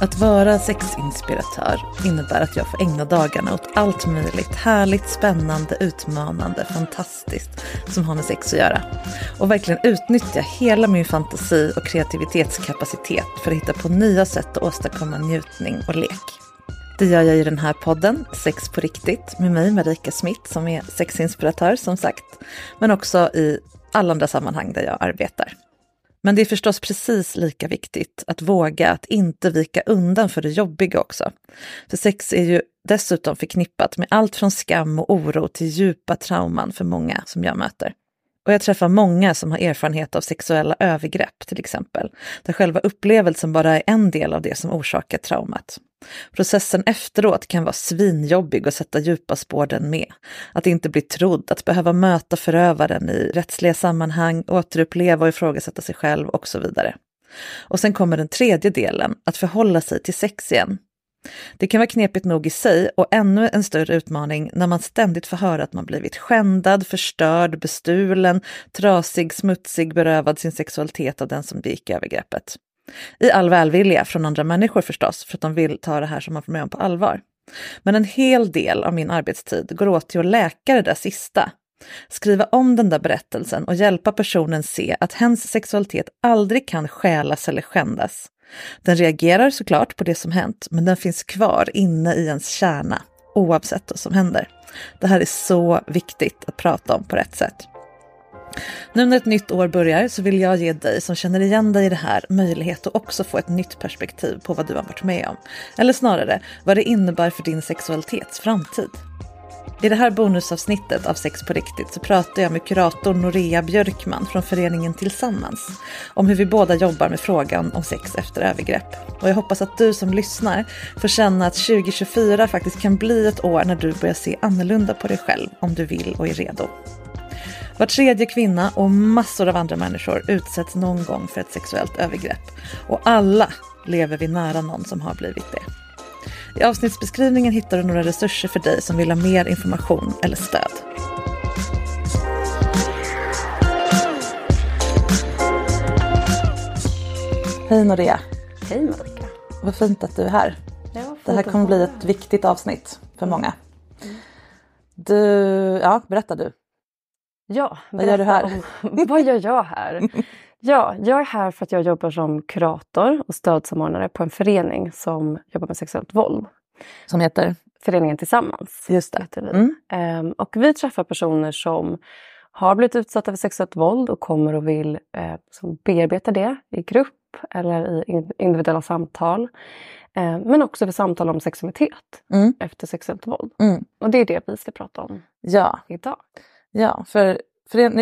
Att vara sexinspiratör innebär att jag får ägna dagarna åt allt möjligt härligt, spännande, utmanande, fantastiskt som har med sex att göra. Och verkligen utnyttja hela min fantasi och kreativitetskapacitet för att hitta på nya sätt att åstadkomma njutning och lek. Det gör jag i den här podden, Sex på riktigt, med mig Marika Smith som är sexinspiratör som sagt, men också i alla andra sammanhang där jag arbetar. Men det är förstås precis lika viktigt att våga att inte vika undan för det jobbiga också. För sex är ju dessutom förknippat med allt från skam och oro till djupa trauman för många som jag möter. Och jag träffar många som har erfarenhet av sexuella övergrepp till exempel, där själva upplevelsen bara är en del av det som orsakar traumat. Processen efteråt kan vara svinjobbig och sätta djupa spår den med. Att inte bli trodd, att behöva möta förövaren i rättsliga sammanhang, återuppleva och ifrågasätta sig själv och så vidare. Och sen kommer den tredje delen, att förhålla sig till sex igen. Det kan vara knepigt nog i sig och ännu en större utmaning när man ständigt får höra att man blivit skändad, förstörd, bestulen, trasig, smutsig, berövad sin sexualitet av den som begick övergreppet. I all välvilja från andra människor förstås, för att de vill ta det här som man får med om på allvar. Men en hel del av min arbetstid går åt till att läka det där sista. Skriva om den där berättelsen och hjälpa personen se att hens sexualitet aldrig kan stjälas eller skändas. Den reagerar såklart på det som hänt, men den finns kvar inne i ens kärna, oavsett vad som händer. Det här är så viktigt att prata om på rätt sätt. Nu när ett nytt år börjar så vill jag ge dig som känner igen dig i det här möjlighet att också få ett nytt perspektiv på vad du har varit med om. Eller snarare vad det innebär för din sexualitets framtid. I det här bonusavsnittet av Sex på riktigt så pratar jag med kurator Norea Björkman från föreningen Tillsammans om hur vi båda jobbar med frågan om sex efter övergrepp. Och jag hoppas att du som lyssnar får känna att 2024 faktiskt kan bli ett år när du börjar se annorlunda på dig själv om du vill och är redo. Var tredje kvinna och massor av andra människor utsätts någon gång för ett sexuellt övergrepp. Och alla lever vi nära någon som har blivit det. I avsnittsbeskrivningen hittar du några resurser för dig som vill ha mer information eller stöd. Hej Norea! Hej Marika! Vad fint att du är här. Ja, det här kommer bli ett viktigt avsnitt för många. Du, ja, berätta du. Ja, vad gör du här? Om, vad gör jag här? Ja, jag är här för att jag jobbar som kurator och stödsamordnare på en förening som jobbar med sexuellt våld. Som heter? Föreningen Tillsammans. Just det. Vi. Mm. Um, och vi träffar personer som har blivit utsatta för sexuellt våld och kommer och vill eh, bearbeta det i grupp eller i individuella samtal. Eh, men också för samtal om sexualitet mm. efter sexuellt våld. Mm. Och det är det vi ska prata om ja. idag. Ja, för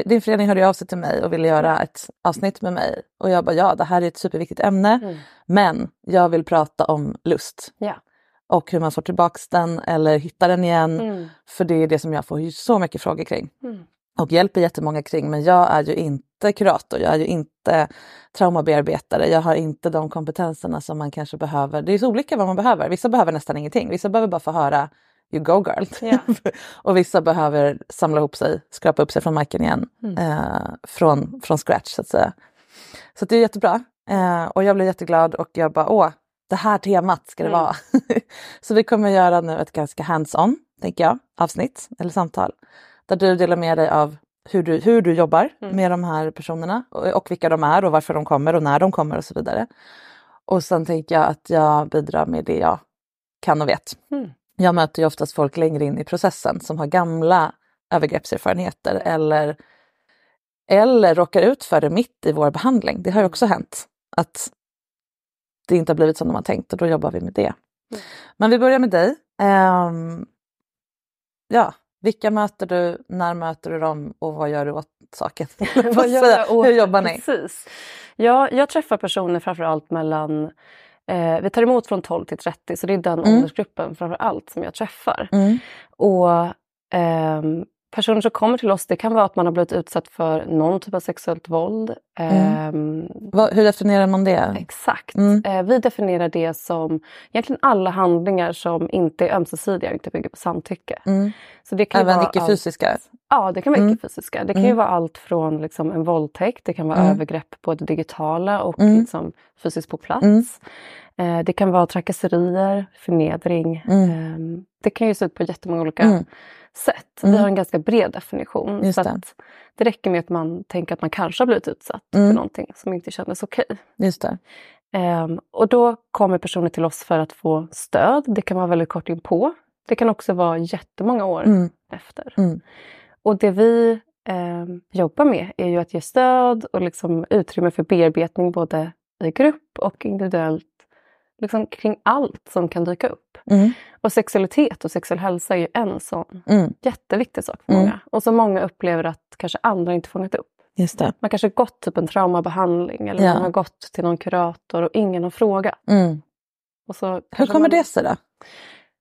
din förening hörde av sig till mig och ville göra ett avsnitt med mig. Och jag bara, ja det här är ett superviktigt ämne, Mm. men jag vill prata om lust. Ja. Och hur man får tillbaks den eller hittar den igen. Mm. För det är det som jag får så mycket frågor kring. Mm. Och hjälper jättemånga kring, men jag är ju inte kurator, jag är ju inte traumabearbetare, jag har inte de kompetenserna som man kanske behöver. Det är så olika vad man behöver. Vissa behöver nästan ingenting, vissa behöver bara få höra you go girl. Ja. och vissa behöver samla ihop sig, skrapa upp sig från marken igen, Mm. eh, från, från scratch så att säga. Så det är jättebra. Eh, och jag blev jätteglad och jag bara, åh, det det här temat ska det Mm. vara. så vi kommer göra nu ett ganska hands-on, tänker jag, avsnitt eller samtal. Där du delar med dig av hur du, hur du jobbar Mm. med de här personerna och, och vilka de är och varför de kommer och när de kommer och så vidare. Och sen tänker jag att jag bidrar med det jag kan och vet. Mm. Jag möter ju oftast folk längre in i processen som har gamla övergreppserfarenheter eller, eller råkar ut för det mitt i vår behandling. Det har ju också hänt att det inte har blivit som de har tänkt och då jobbar vi med det. Mm. Men vi börjar med dig. Ehm, ja, vilka möter du, när möter du dem och vad gör du åt saken? Vad gör jag åt- Hur jobbar ni? Precis. Ja, jag träffar personer framförallt mellan eh, vi tar emot från 12 till 30 så det är den Mm. åldersgruppen framför allt som jag träffar. Mm, Och ehm, personer som kommer till oss, det kan vara att man har blivit utsatt för någon typ av sexuellt våld. Ehm, vad, hur definierar man det? Exakt. Mm. Eh, vi definierar det som egentligen alla handlingar som inte är ömsesidiga och inte bygger på samtycke. Mm. Så det kan Även icke-fysiska? Allt, ja, det kan vara Mm. icke-fysiska. Det kan ju Mm. vara allt från liksom, en våldtäkt, det kan vara Mm. övergrepp på det digitala och Mm. liksom, fysiskt på plats. Mm. Eh, det kan vara trakasserier, förnedring. Mm. Eh, det kan ju se ut på jättemånga olika Mm. Sätt. Mm. Vi har en ganska bred definition. Just så det. att det räcker med att man tänker att man kanske har blivit utsatt Mm. för någonting som inte kändes okej. Just det. Ehm, och då kommer personer till oss för att få stöd. Det kan vara väldigt kort inpå. Det kan också vara jättemånga år Mm. efter. Mm. Och det vi ehm, jobbar med är ju att ge stöd och liksom utrymme för bearbetning både i grupp och individuellt. Liksom kring allt som kan dyka upp. Mm. Och sexualitet och sexuell hälsa är ju en sån Mm. jätteviktig sak för Mm. många. Och som många upplever att kanske andra inte fångat upp. Just det. Man kanske gått typ en traumabehandling eller Ja. man har gått till någon kurator och ingen har frågat. Mm. Och så Hur kommer man... det sig då?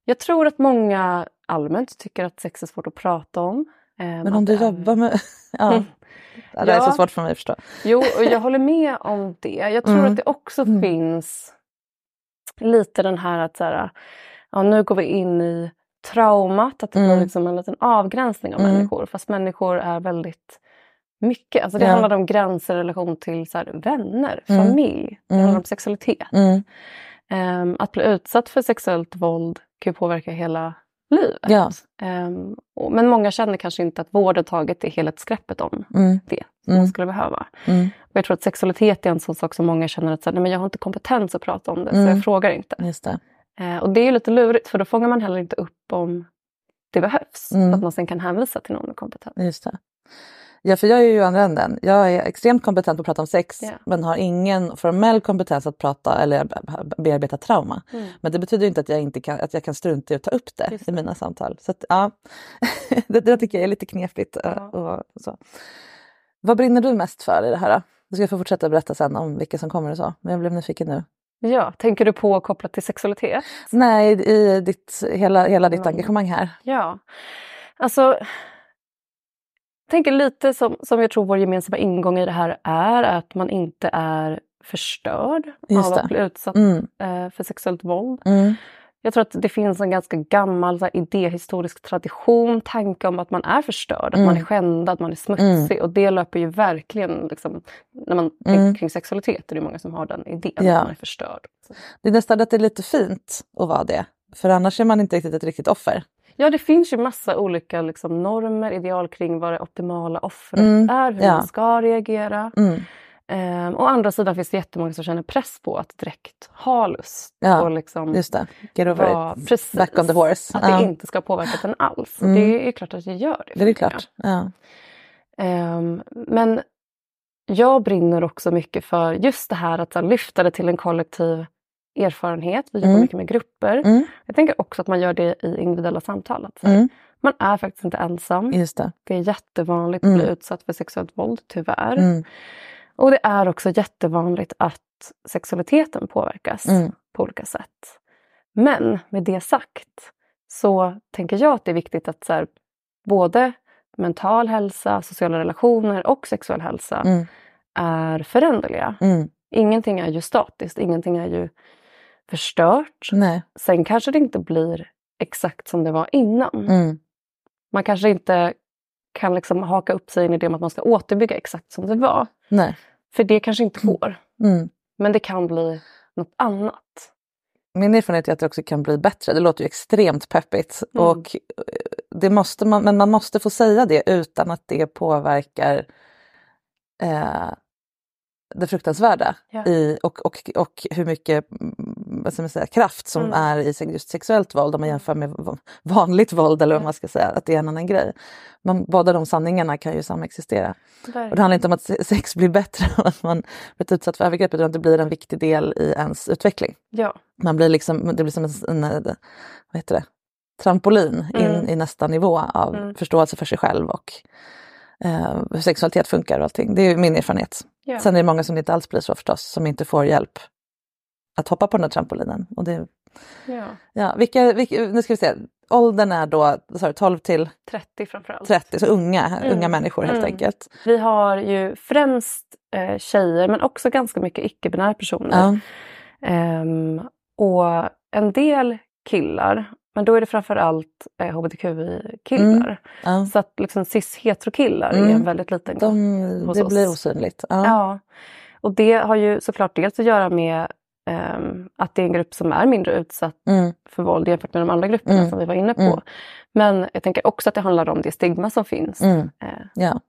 Jag tror att många allmänt tycker att sex är svårt att prata om. Eh, Men om du jobbar med... Ja. Det är så svårt för mig att förstå. Jo, och jag håller med om det. Jag tror Mm. att det också Mm. finns lite den här att så här, ja, nu går vi in i traumat, att det Mm. blir liksom en liten avgränsning av Mm. människor. Fast människor är väldigt mycket. Alltså det Ja. handlar om gränser i relation till så här, vänner, Mm. familj. Det Mm. handlar om sexualitet. Mm. Ehm, att bli utsatt för sexuellt våld kan ju påverka hela livet. Ja. Ehm, och, men många känner kanske inte att vården tagit det helhetsgreppet om Mm. det som Mm. man skulle behöva. Mm. Och jag tror att sexualitet är en sån sak som många känner att så här, nej, men jag har inte kompetens att prata om det så Mm. jag frågar inte. Just det. Eh, och det är ju lite lurigt för då fångar man heller inte upp om det behövs. Mm. Så att man sen kan hänvisa till någon med kompetens. Just det. Ja, för jag är ju andra änden. Jag är extremt kompetent på att prata om sex Ja. men har ingen formell kompetens att prata eller be- bearbeta trauma. Mm. Men det betyder inte att jag, inte kan, att jag kan strunta i att ta upp det, Just i mina samtal. Så att, ja, det, det tycker jag är lite knepigt. eh, Ja. Och så. Vad brinner du mest för i det här? Då? Du ska få fortsätta berätta sen om vilka som kommer och så. Men jag blev nyfiken nu. Ja, tänker du på kopplat till sexualitet? Nej, i ditt, hela, hela ditt Mm. engagemang här. Ja, alltså jag tänker lite som, som jag tror vår gemensamma ingång i det här är att man inte är förstörd av att bli utsatt Mm, eh, för sexuellt våld. mm, Jag tror att det finns en ganska gammal så här, idéhistorisk tradition, tanke om att man är förstörd, att Mm. man är skändad, man är smutsig. Och det löper ju verkligen, liksom, när man Mm. tänker kring sexualitet, är det många som har den idén, Ja. att man är förstörd. Det är nästan att det är lite fint att vara det. För annars är man inte riktigt ett riktigt offer. Ja, det finns ju massa olika liksom, normer, ideal kring vad det optimala offret Mm, är, hur ja. man ska reagera. Mm, Ehm, å andra sidan finns det jättemånga som känner press på att direkt ha lust. Ja, och liksom just det. Get over vara- it. precis, Back on the horse. Att det Ja. inte ska ha påverkat en alls. Mm. Det är klart att det gör det. Det är det klart. Ja. Ehm, men jag brinner också mycket för just det här att här, lyfta det till en kollektiv erfarenhet. Vi jobbar Mm. mycket med grupper. Mm, Jag tänker också att man gör det i individuella samtal. Att, här, mm, Man är faktiskt inte ensam. just det. Det är jättevanligt att Mm. bli utsatt för sexuellt våld, tyvärr. Och det är också jättevanligt att sexualiteten påverkas Mm. på olika sätt. Men med det sagt så tänker jag att det är viktigt att så här, både mental hälsa, sociala relationer och sexuell hälsa mm, är föränderliga. mm. Ingenting är ju statiskt, ingenting är ju förstört. Nej. Sen kanske det inte blir exakt som det var innan. Mm, Man kanske inte kan liksom haka upp sig i en idé om att man ska återbygga exakt som det var. Nej. För det kanske inte går. Mm, Men det kan bli något annat. min erfarenhet är att det också kan bli bättre. Det låter ju extremt peppigt. Mm. Och eh, det måste man, men man måste få säga det utan att det påverkar eh, det fruktansvärda Ja. i, och, och, och hur mycket mm, vad ska man säga, kraft som Mm. är i just sexuellt våld om man jämför med vanligt våld eller vad man ska säga, att det är en annan grej. Men båda de sanningarna kan ju samexistera. Och det handlar inte om att se- sex blir bättre av att man blivit utsatt för övergrepp utan att det blir en viktig del i ens utveckling. Ja, Man blir liksom, det blir som en, en vad heter det, trampolin in Mm. i nästa nivå av Mm. förståelse för sig själv och eh, hur sexualitet funkar och allting. Det är min erfarenhet. Ja. Sen är det många som det inte alls blir så förstås, som inte får hjälp att hoppa på den här trampolinen. Och det, ja. ja, vilka, vilka, nu ska vi se, åldern är då du, 12 till 30 framförallt. 30, så unga, Mm. unga människor helt Mm. enkelt. Vi har ju främst eh, tjejer men också ganska mycket icke-binära personer. Ja. Ehm, och en del killar, men då är det framförallt eh, hbtqi-killar. Ja. Så att liksom cis-heterokillar är Mm. en väldigt liten grupp. De, hos det oss. blir osynligt. Ja. Ja. Och det har ju såklart dels att göra med ehm, att det är en grupp som är mindre utsatt Mm. för våld jämfört med de andra grupperna Mm. som vi var inne på. Mm. Men jag tänker också att det handlar om det stigma som finns. Mm. Eh, Ja.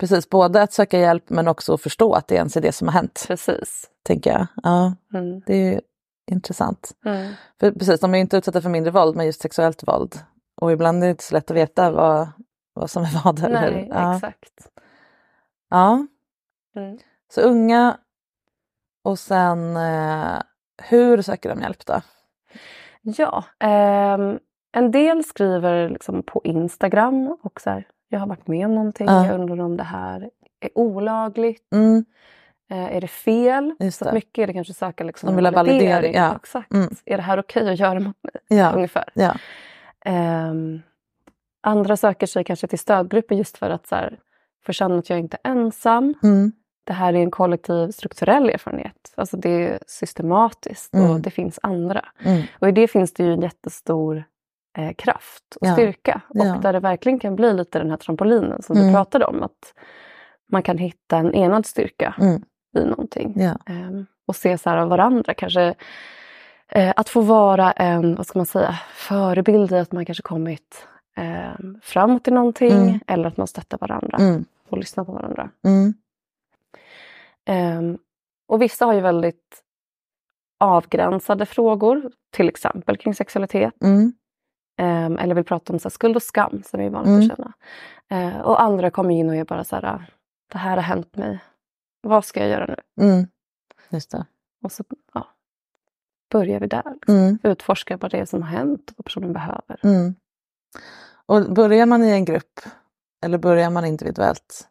Precis, både att söka hjälp men också att förstå att det ens är det som har hänt, precis. tänker jag. Ja, Mm. det är ju intressant. Mm. För precis, de är inte utsatta för mindre våld, men just sexuellt våld. Och ibland är det inte så lätt att veta vad, vad som är vad. Eller? Nej, ja. exakt. ja, Mm. så unga och sen eh, hur söker de hjälp då? Ja, ehm, en del skriver liksom på Instagram och så här, jag har varit med om någonting, Ja. jag undrar om det här är olagligt, Mm, eh, är det fel? just Så det. mycket är det kanske söka liksom De vill ha validering, ja. Exakt. Mm. Är det här okej att göra mot mig? Ja, Ungefär. ja. Ehm, andra söker sig kanske till stödgrupper just för att så här, få känna att jag inte är ensam. Mm, Det här är en kollektiv strukturell erfarenhet. Alltså det är systematiskt och Mm. det finns andra. mm, Och i det finns det ju en jättestor eh, kraft och Ja. styrka. Och där det verkligen kan bli lite den här trampolinen som du Mm. pratade om. Att man kan hitta en enad styrka mm, i någonting. ja. Ehm, och se så här av varandra. Kanske eh, att få vara en, vad ska man säga, förebild i att man kanske kommit eh, framåt i någonting. Mm. Eller att man stöttar varandra Mm, och lyssnar på varandra. mm, Ehm, och vissa har ju väldigt avgränsade frågor, till exempel kring sexualitet. Ehm, eller vill prata om så här, skuld och skam som är vanligt Mm. att känna. Ehm, och andra kommer in och är bara så här, det här har hänt mig. Vad ska jag göra nu? mm. Just det. Och så ja, börjar vi där. Liksom. Mm. Utforska vad det är som har hänt och vad personen behöver. Mm. Och börjar man i en grupp eller börjar man individuellt?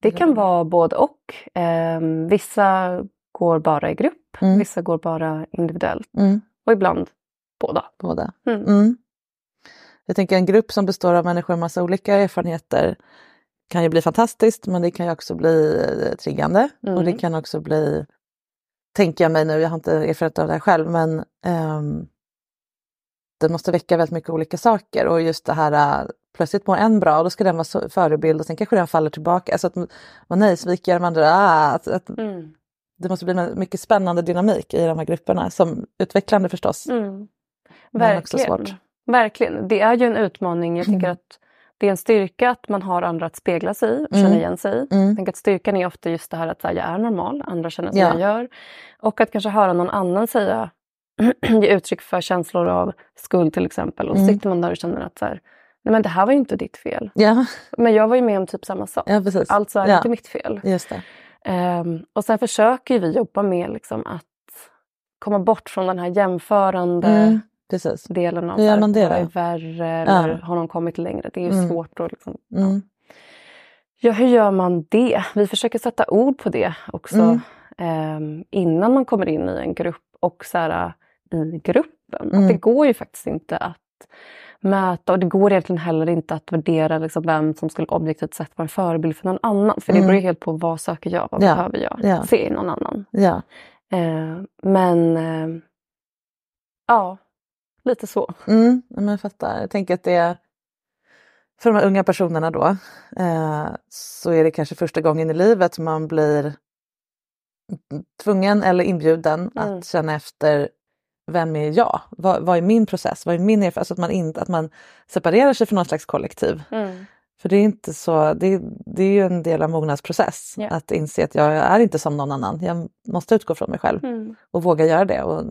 Det kan vara både och. Ehm, vissa går bara i grupp, Mm. vissa går bara individuellt Mm. och ibland båda. Båda. Mm. Mm. Jag tänker en grupp som består av människor med massa olika erfarenheter kan ju bli fantastiskt men det kan ju också bli eh, triggande och det Mm. kan också bli, tänker jag mig nu, jag har inte erfarenhet av det här själv, men ehm, det måste väcka väldigt mycket olika saker och just det här äh, plötsligt mår en bra och då ska den vara förebild och sen kanske den faller tillbaka. Alltså att, vad nej, sviker de andra? Ah, att, att Mm. det måste bli mycket spännande dynamik i de här grupperna, som utvecklande förstås. Mm. Men också Verkligen. svårt. Verkligen. Det är ju en utmaning. Jag tänker Mm. att det är en styrka att man har andra att spegla sig i och Mm. känna igen sig i. Mm. Jag att styrkan är ofta just det här att här, jag är normal, andra känner som Ja. jag gör. Och att kanske höra någon annan säga, ge uttryck för känslor av skuld till exempel. Och så Mm. sitter man där och känner att så här, nej men det här var ju inte ditt fel. Ja, Men jag var ju med om typ samma sak. ja precis. Alltså är det ja, inte mitt fel. Just det. Ehm, och sen försöker vi jobba med liksom att komma bort från den här jämförande Mm, precis. delen av Hur gör man det vad är värre eller har någon kommit längre. Det är ju Mm. svårt att liksom, Mm. ja, hur gör man det? Vi försöker sätta ord på det också Mm. ehm, innan man kommer in i en grupp och så här, i gruppen. Mm. Att det går ju faktiskt inte att mäta och det går egentligen heller inte att värdera liksom vem som skulle objektivt sett vara en förebild för någon annan. För det Mm. beror ju helt på vad söker jag, vad Ja. behöver jag Ja. se i någon annan. Ja. Eh, men eh, ja, lite så. Mm, men jag fattar. Jag tänker att det är för de här unga personerna då eh, så är det kanske första gången i livet man blir tvungen eller inbjuden Mm. att känna efter vem är jag? Vad, vad är min process? Vad är min erfarenhet? Alltså att man, inte, att man separerar sig från något slags kollektiv. Mm. För det är inte så, det, det är ju en del av mognadsprocess Ja. att inse att jag är inte som någon annan. Jag måste utgå från mig själv Mm. och våga göra det. Och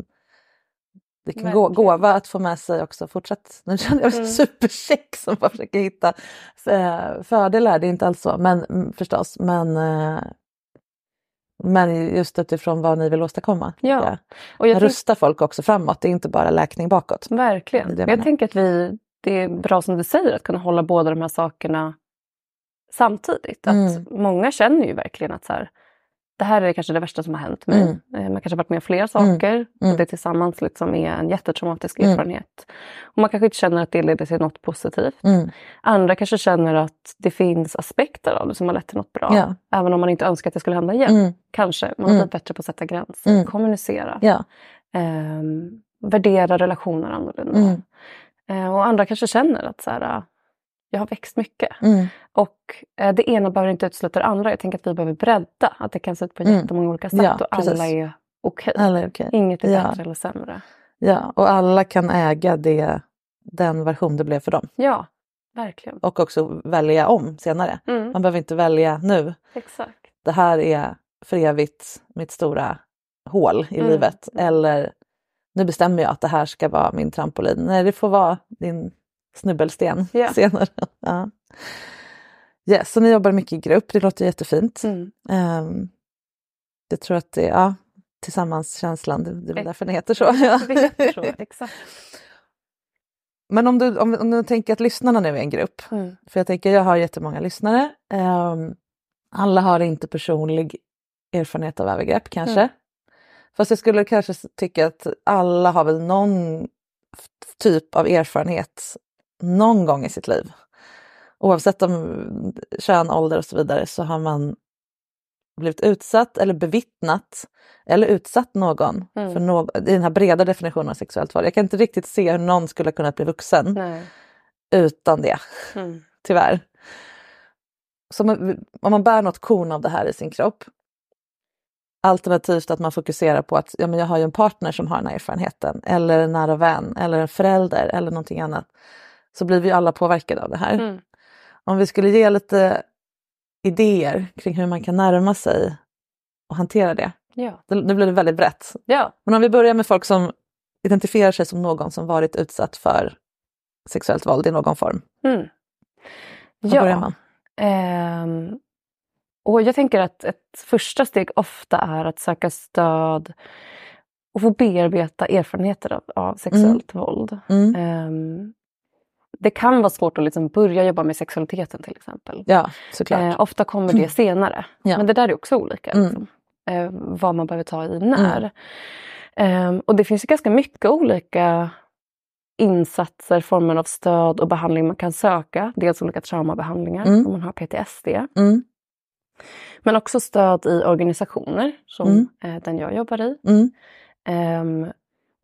det kan gå, gåva att få med sig också, fortsätt. Nu känner jag mig Mm. supercheck som bara försöker hitta eh, fördelar, det är inte alls så, men mm, förstås. Men, eh, men just utifrån vad ni vill åstadkomma. Ja. jag. Och jag tänk, Rusta folk också framåt, det är inte bara läkning bakåt. verkligen. Det jag jag tänker att vi, det är bra som du säger att kunna hålla båda de här sakerna samtidigt. Att Mm. Många känner ju verkligen att så här, det här är kanske det värsta som har hänt mig. Mm. Eh, Man kanske har varit med om flera saker Mm. och det tillsammans liksom är en jättetraumatisk Mm. erfarenhet. Och man kanske inte känner att det leder till något positivt. Mm. Andra kanske känner att det finns aspekter av det som har lett till något bra. Ja. Även om man inte önskar att det skulle hända igen. Mm. Kanske. Man har Mm. blivit bättre på att sätta gränser, Mm. kommunicera, Ja. ehm, värdera relationer annorlunda. Mm. Eh, och andra kanske känner att så här, jag har växt mycket. Mm. Och eh, det ena behöver inte utesluta det andra. Jag tänker att vi behöver bredda. Att det kan se ut på Mm. jättemånga olika sätt Ja, och precis. alla är okej. Är okej. Inget är Ja. bättre eller sämre. Ja, och alla kan äga det, den version det blev för dem. Ja, verkligen. Och också välja om senare. Mm, Man behöver inte välja nu. exakt. Det här är för evigt mitt stora hål i Mm. livet. Eller nu bestämmer jag att det här ska vara min trampolin. Nej, det får vara din snubbelsten Ja. senare. Ja. Yes, så ni jobbar mycket i grupp, det låter jättefint. Mm. Um, jag tror att det är ja, tillsammanskänslan, det, det är väl därför den heter så. Så, exakt. Men om du, om, om du tänker att lyssnarna nu är en grupp, Mm. för jag tänker jag har jättemånga lyssnare. ehm, alla har inte personlig erfarenhet av övergrepp kanske. Mm. Fast jag skulle kanske tycka att alla har väl någon typ av erfarenhet någon gång i sitt liv. Oavsett om kön, ålder och så vidare så har man blivit utsatt eller bevittnat eller utsatt någon Mm. för någon, i den här breda definitionen av sexuellt våld. Jag kan inte riktigt se hur någon skulle kunnat bli vuxen Nej. utan det, Mm. tyvärr. Så om man bär något korn av det här i sin kropp, alternativt att man fokuserar på att ja, men jag har ju en partner som har den här erfarenheten, eller en nära vän, eller en förälder, eller någonting annat, så blir vi alla påverkade av det här. Mm. Om vi skulle ge lite idéer kring hur man kan närma sig och hantera det. Ja. Nu blir det väldigt brett. ja. Men om vi börjar med folk som identifierar sig som någon som varit utsatt för sexuellt våld i någon form. Mm. Var börjar man? Ehm, och jag tänker att ett första steg ofta är att söka stöd och få bearbeta erfarenheter av, av sexuellt våld. Mm. Ehm, det kan vara svårt att liksom börja jobba med sexualiteten till exempel. Ja, såklart. Eh, ofta kommer det senare. Ja. Men det där är också olika. Mm. Liksom. Eh, vad man behöver ta i när. Ehm, och det finns ju ganska mycket olika insatser, former av stöd och behandling man kan söka. Dels olika traumabehandlingar Mm. om man har PTSD. Mm. Men också stöd i organisationer som Mm. eh, den jag jobbar i.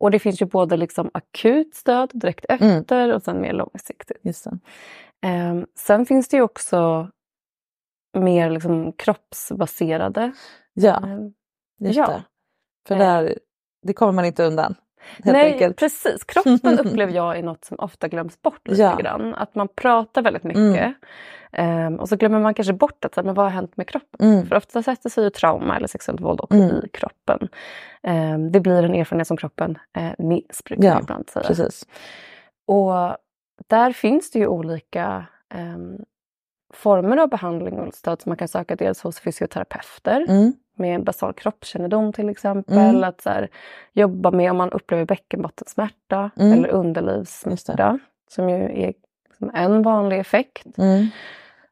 Mm. Ehm, och det finns ju både liksom akut stöd direkt Mm. efter och sen mer långsiktigt. Just. Ehm, sen finns det ju också mer liksom kroppsbaserade. Ja, ehm, just ja. det. För Eh. där, det kommer man inte undan. Nej, enkelt. precis. Kroppen upplever jag är något som ofta glöms bort lite Ja. grann. Att man pratar väldigt mycket. Ehm, och så glömmer man kanske bort att men vad har hänt med kroppen? Mm. För ofta sätter sig ju trauma eller sexuellt våld också Mm. i kroppen. Ehm, det blir en erfarenhet som kroppen eh, minns, brukar Ja, ibland säga. Precis. Och där finns det ju olika ehm, former av behandling och stöd som man kan söka. Dels hos fysioterapeuter Mm. med basal kroppskännedom till exempel. Mm. Att så här, jobba med om man upplever bäckenbottensmärta Mm. eller underlivssmärta. Som ju är liksom en vanlig effekt. Mm.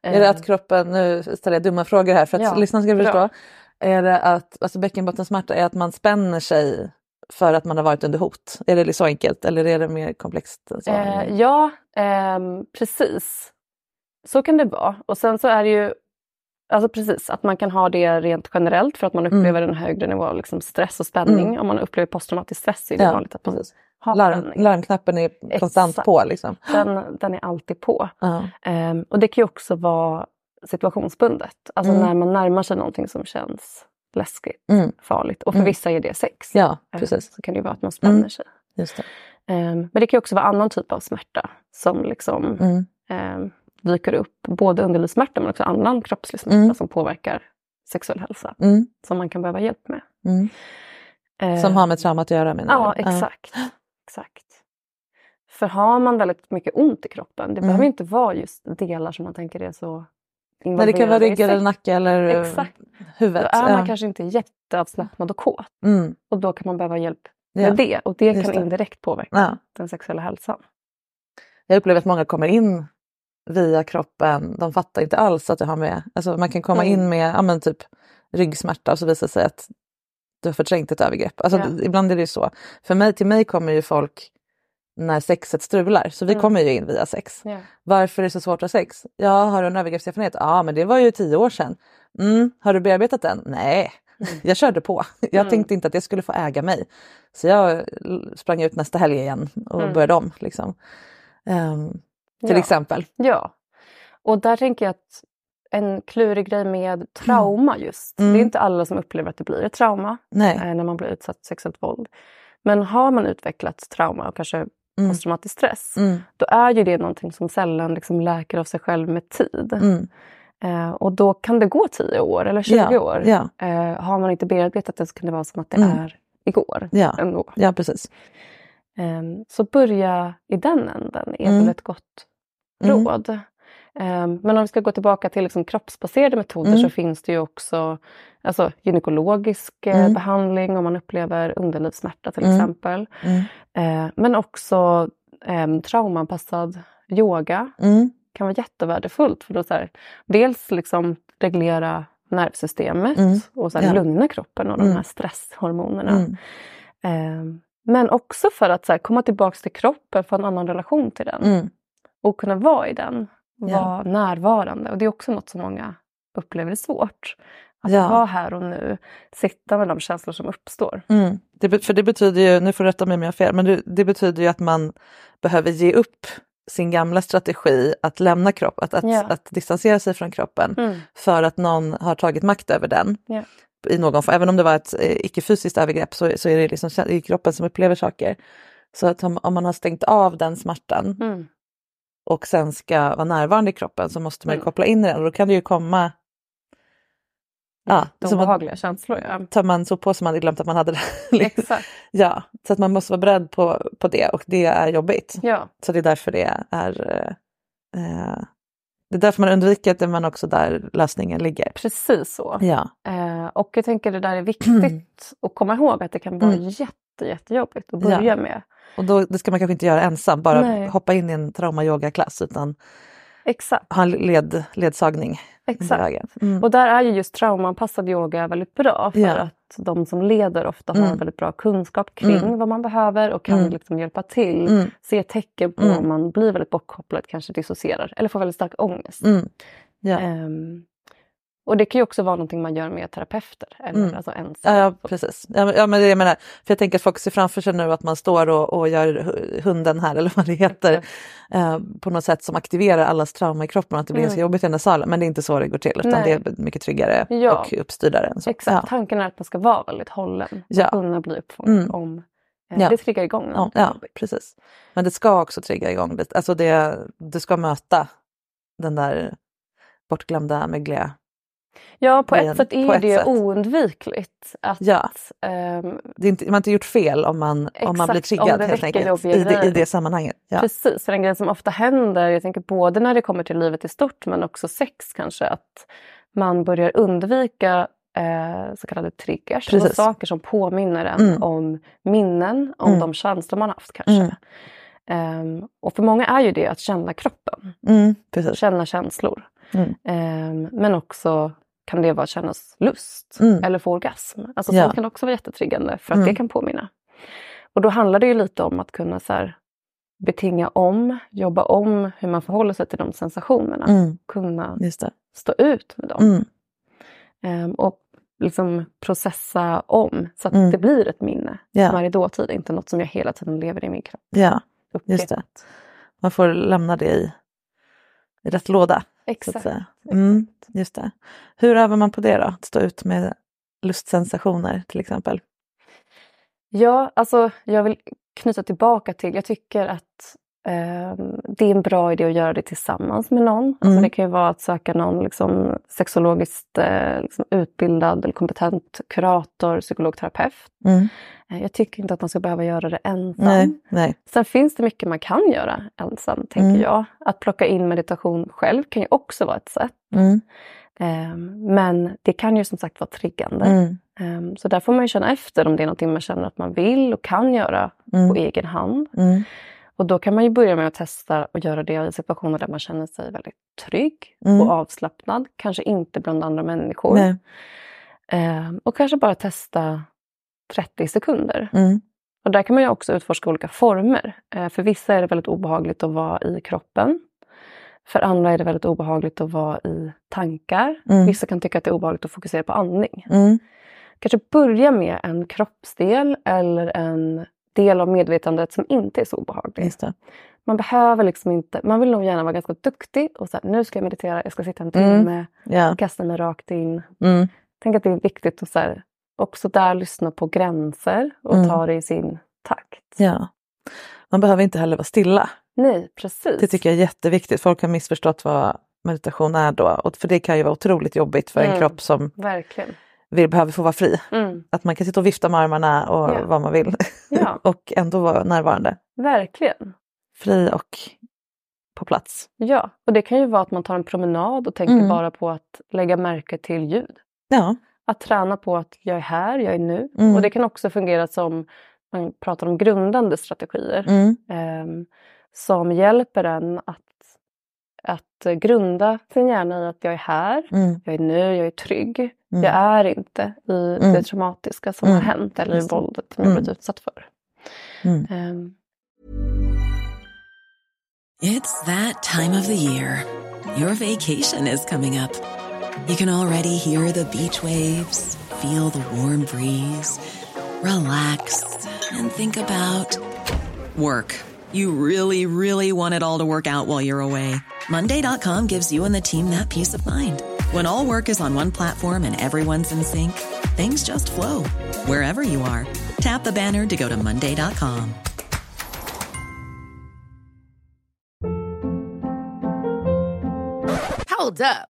Är det Eh, att kroppen, nu ställer jag dumma frågor här för att Ja, lyssnarna ska bra. förstå. Är det att alltså bäckenbottensmärta är att man spänner sig för att man har varit under hot? Är det så enkelt eller är det mer komplext? än så? Eh, ja, ehm, precis. Så kan det vara. Och sen så är det ju Alltså precis, att man kan ha det rent generellt för att man upplever en högre nivå av liksom stress och spänning. Mm. Om man upplever posttraumatisk stress är det Ja, vanligt att man precis. har Larm, larmknappen är konstant Exakt. på liksom. Den, den är alltid på. Ja. Ehm, och det kan ju också vara situationsbundet. Alltså Mm. när man närmar sig någonting som känns läskigt, Mm. farligt. Och för Mm. vissa är det sex. Ja, Eh, precis. Så kan det ju vara att man spänner Mm. sig. Just det. Ehm, men det kan ju också vara annan typ av smärta som liksom Mm. ehm, dyker upp. Både underlivssmärta men också annan kroppslig smärta Mm. som påverkar sexuell hälsa. Mm. Som man kan behöva hjälp med. Mm. Ehm, Som har med traumat att göra menar Ja, du? exakt. exakt. För har man väldigt mycket ont i kroppen, det Mm. behöver inte vara just delar som man tänker är så Nej, det kan vara rygg eller nacke eller eh, Exakt. huvudet. Då är man ja. kanske inte jätteavslappnad och kåt. mm. Och då kan man behöva hjälp ja. med det. Och det Just kan det. indirekt påverka Ja. den sexuella hälsan. Jag upplever att många kommer in via kroppen, de fattar inte alls att det har med, alltså man kan komma Mm. in med ja, men typ ryggsmärta och så visar det sig att du har förträngt ett övergrepp. Alltså, Ja. Ibland är det ju så. För mig, till mig kommer ju folk när sexet strular, så vi Mm. kommer ju in via sex. Ja. Varför är det så svårt att ha sex? Ja, har du en övergreppserfarenhet? Ja, men det var ju tio år sedan. Mm, har du bearbetat den? Nej, jag körde på. Jag Mm. tänkte inte att jag skulle få äga mig. Så jag sprang ut nästa helg igen och Mm. började om. Liksom. Ehm, till Ja. exempel. Ja. Och där tänker jag att en klurig grej med trauma just. Mm. Det är inte alla som upplever att det blir ett trauma Nej. eh, när man blir utsatt för sexuellt våld. Men har man utvecklat trauma och kanske Mm. posttraumatisk stress, Mm. då är ju det någonting som sällan liksom läker av sig själv med tid. Mm. Eh, och då kan det gå 10 år eller 20 Ja, år. ja. Eh, har man inte bearbetat det så kan det vara som att det Mm. är igår. Ja. Ändå. ja, precis. Ehm, så börja i den änden är Mm. väl ett gott Mm. råd. Ehm, men om vi ska gå tillbaka till liksom kroppsbaserade metoder Mm. så finns det ju också alltså, gynekologisk eh, Mm. behandling om man upplever underlivssmärta till Mm. exempel. Mm. Eh, men också eh, traumaanpassad yoga Mm. kan vara jättevärdefullt. För då så här, dels liksom reglera nervsystemet Mm. och så här, Ja. lugna kroppen och de här stresshormonerna. Eh, men också för att så här, komma tillbaks till kroppen, få en annan relation till den. Och kunna vara i den. Ja. Vara närvarande. Och det är också något som många upplever är svårt. Att Ja. vara här och nu. Sitta med de känslor som uppstår. Mm. Det, för det betyder ju, nu får du rätta mig om jag har fel, men det, det betyder ju att man behöver ge upp sin gamla strategi att lämna kropp, att, att, Ja. att distansera sig från kroppen Mm. för att någon har tagit makt över den. Ja. I någon form. Även om det var ett eh, icke-fysiskt övergrepp så, så är det liksom kroppen som upplever saker. Så att om, om man har stängt av den smärtan Mm. Och sen ska vara närvarande i kroppen så måste man Mm. koppla in den och då kan det ju komma Ja, De så man, behagliga känslor. Ja. tar man så på sig man hade glömt att man hade det. Liksom. Exakt. ja, så att man måste vara beredd på, på det och det är jobbigt. Ja. Så det är därför det är eh, det är därför man undviker det men också där lösningen ligger. Precis så. Ja, Eh, och jag tänker det där är viktigt att komma ihåg att det kan vara Mm. jätte, jättejobbigt att börja Ja. med. och då, det ska man kanske inte göra ensam, bara Nej. hoppa in i en trauma-yoga-klass utan Exakt. ha en led, ledsagning exakt. Mm. Och där är ju just traumaanpassad yoga väldigt bra för Ja. att de som leder ofta har Mm. en väldigt bra kunskap kring Mm. vad man behöver och kan Mm. liksom hjälpa till. Mm. Se tecken på Mm. om man blir väldigt bortkopplad, kanske dissocierar eller får väldigt stark ångest. Mm. Ja. Och det kan ju också vara någonting man gör med terapeuter eller Mm. alltså ensam. Ja, ja precis. Ja, men, ja, jag menar, för jag tänker att folk ser framför sig nu att man står och, och gör hu- hunden här eller vad det heter Exakt. eh, på något sätt som aktiverar allas trauma i kroppen att det blir Mm. ganska jobbigt i den där salen. Men det är inte så det går till utan Nej. det är mycket tryggare Ja. och uppstyrdare. Än så. Exakt, Ja. tanken är att man ska vara väldigt hållen Ja. och kunna bli uppfångad Mm. om eh, Ja. det triggar igång Ja, något ja, precis. Men det ska också trigga igång lite. Alltså det, du ska möta den där bortglömda, mögliga... Ja, på grejen. ett sätt är ett det sätt. oundvikligt att Ja. ehm, Det är inte, man har inte gjort fel om man, om man blir Exakt, triggad helt enkelt. I det, I det sammanhanget. Ja. Precis, för en grej som ofta händer, jag tänker både när det kommer till livet i stort men också sex kanske, att man börjar undvika eh, så kallade triggers, Precis. saker som påminner en Mm. om minnen, om Mm. de känslor man haft kanske. Mm. Ehm, och för många är ju det att känna kroppen, Mm, känna känslor. Mm. Ehm, men också kan det vara att kännas lust Mm. eller få orgasm. Alltså Ja. sånt kan också vara jättetriggande för att Mm. det kan påminna. Och då handlar det ju lite om att kunna så här, betinga om, jobba om hur man förhåller sig till de sensationerna. Mm, Kunna stå ut med dem. Ehm, och liksom processa om så att Mm. det blir ett minne Ja. som är i dåtid, inte något som jag hela tiden lever i min kropp. ja, just det. Man får lämna det i, i rätt låda. Exakt. Mm, just det. Hur övar man på det då? Att stå ut med lustsensationer till exempel? Ja, alltså jag vill knyta tillbaka till, jag tycker att det är en bra idé att göra det tillsammans med någon. Alltså, mm. Alltså det kan ju vara att söka någon liksom, sexologiskt eh, liksom, utbildad eller kompetent kurator, psykolog, terapeut. Mm. Eh, jag tycker inte att man ska behöva göra det ensam. Nej, nej. Sen finns det mycket man kan göra ensam, tänker mm. jag. Att plocka in meditation själv kan ju också vara ett sätt. Mm. Um, men det kan ju som sagt vara triggande. Um, så där får man känna efter om det är något man känner att man vill och kan göra mm. på egen hand. Mm. Och då kan man ju börja med att testa och göra det i situationer där man känner sig väldigt trygg mm. och avslappnad. Kanske inte bland andra människor. Um, och kanske bara testa 30 sekunder. Mm. Och där kan man ju också utforska olika former. Uh, för vissa är det väldigt obehagligt att vara i kroppen. För andra är det väldigt obehagligt att vara i tankar. Mm. Vissa kan tycka att det är obehagligt att fokusera på andning. Mm. Kanske börja med en kroppsdel eller en del av medvetandet som inte är så obehaglig. Man behöver liksom inte, man vill nog gärna vara ganska duktig och så nu ska jag meditera, jag ska sitta en timme mm. yeah. kasta mig rakt in. Mm. Tänk att det är viktigt att så här, också där lyssna på gränser och mm. ta det i sin takt. Ja. Man behöver inte heller vara stilla. Nej, precis. Det tycker jag är jätteviktigt. Folk har missförstått vad meditation är då. Och för det kan ju vara otroligt jobbigt för mm. en kropp som Verkligen. Vill, behöver få vara fri. Mm. Att man kan sitta och vifta med armarna och ja. vad man vill. Ja. och ändå vara närvarande. Verkligen. Fri och på plats. Ja, och det kan ju vara att man tar en promenad och tänker mm. bara på att lägga märke till ljud. Ja. Att träna på att jag är här, jag är nu. Mm. Och det kan också fungera som man pratar om grundande strategier. Um, som hjälper en att, att grunda sin hjärna i att jag är här, mm. jag är nu, jag är trygg. Mm. Jag är inte i mm. det traumatiska som har mm. hänt eller i våldet som jag blivit mm. utsatt för. Um. It's that time of the year. Your vacation is coming up. You can already hear the beach waves, feel the warm breeze, relax and think about work. You really, really want it all to work out while you're away. Monday.com gives you and the team that peace of mind. When all work is on one platform and everyone's in sync, things just flow wherever you are. Tap the banner to go to Monday.com. Hold up.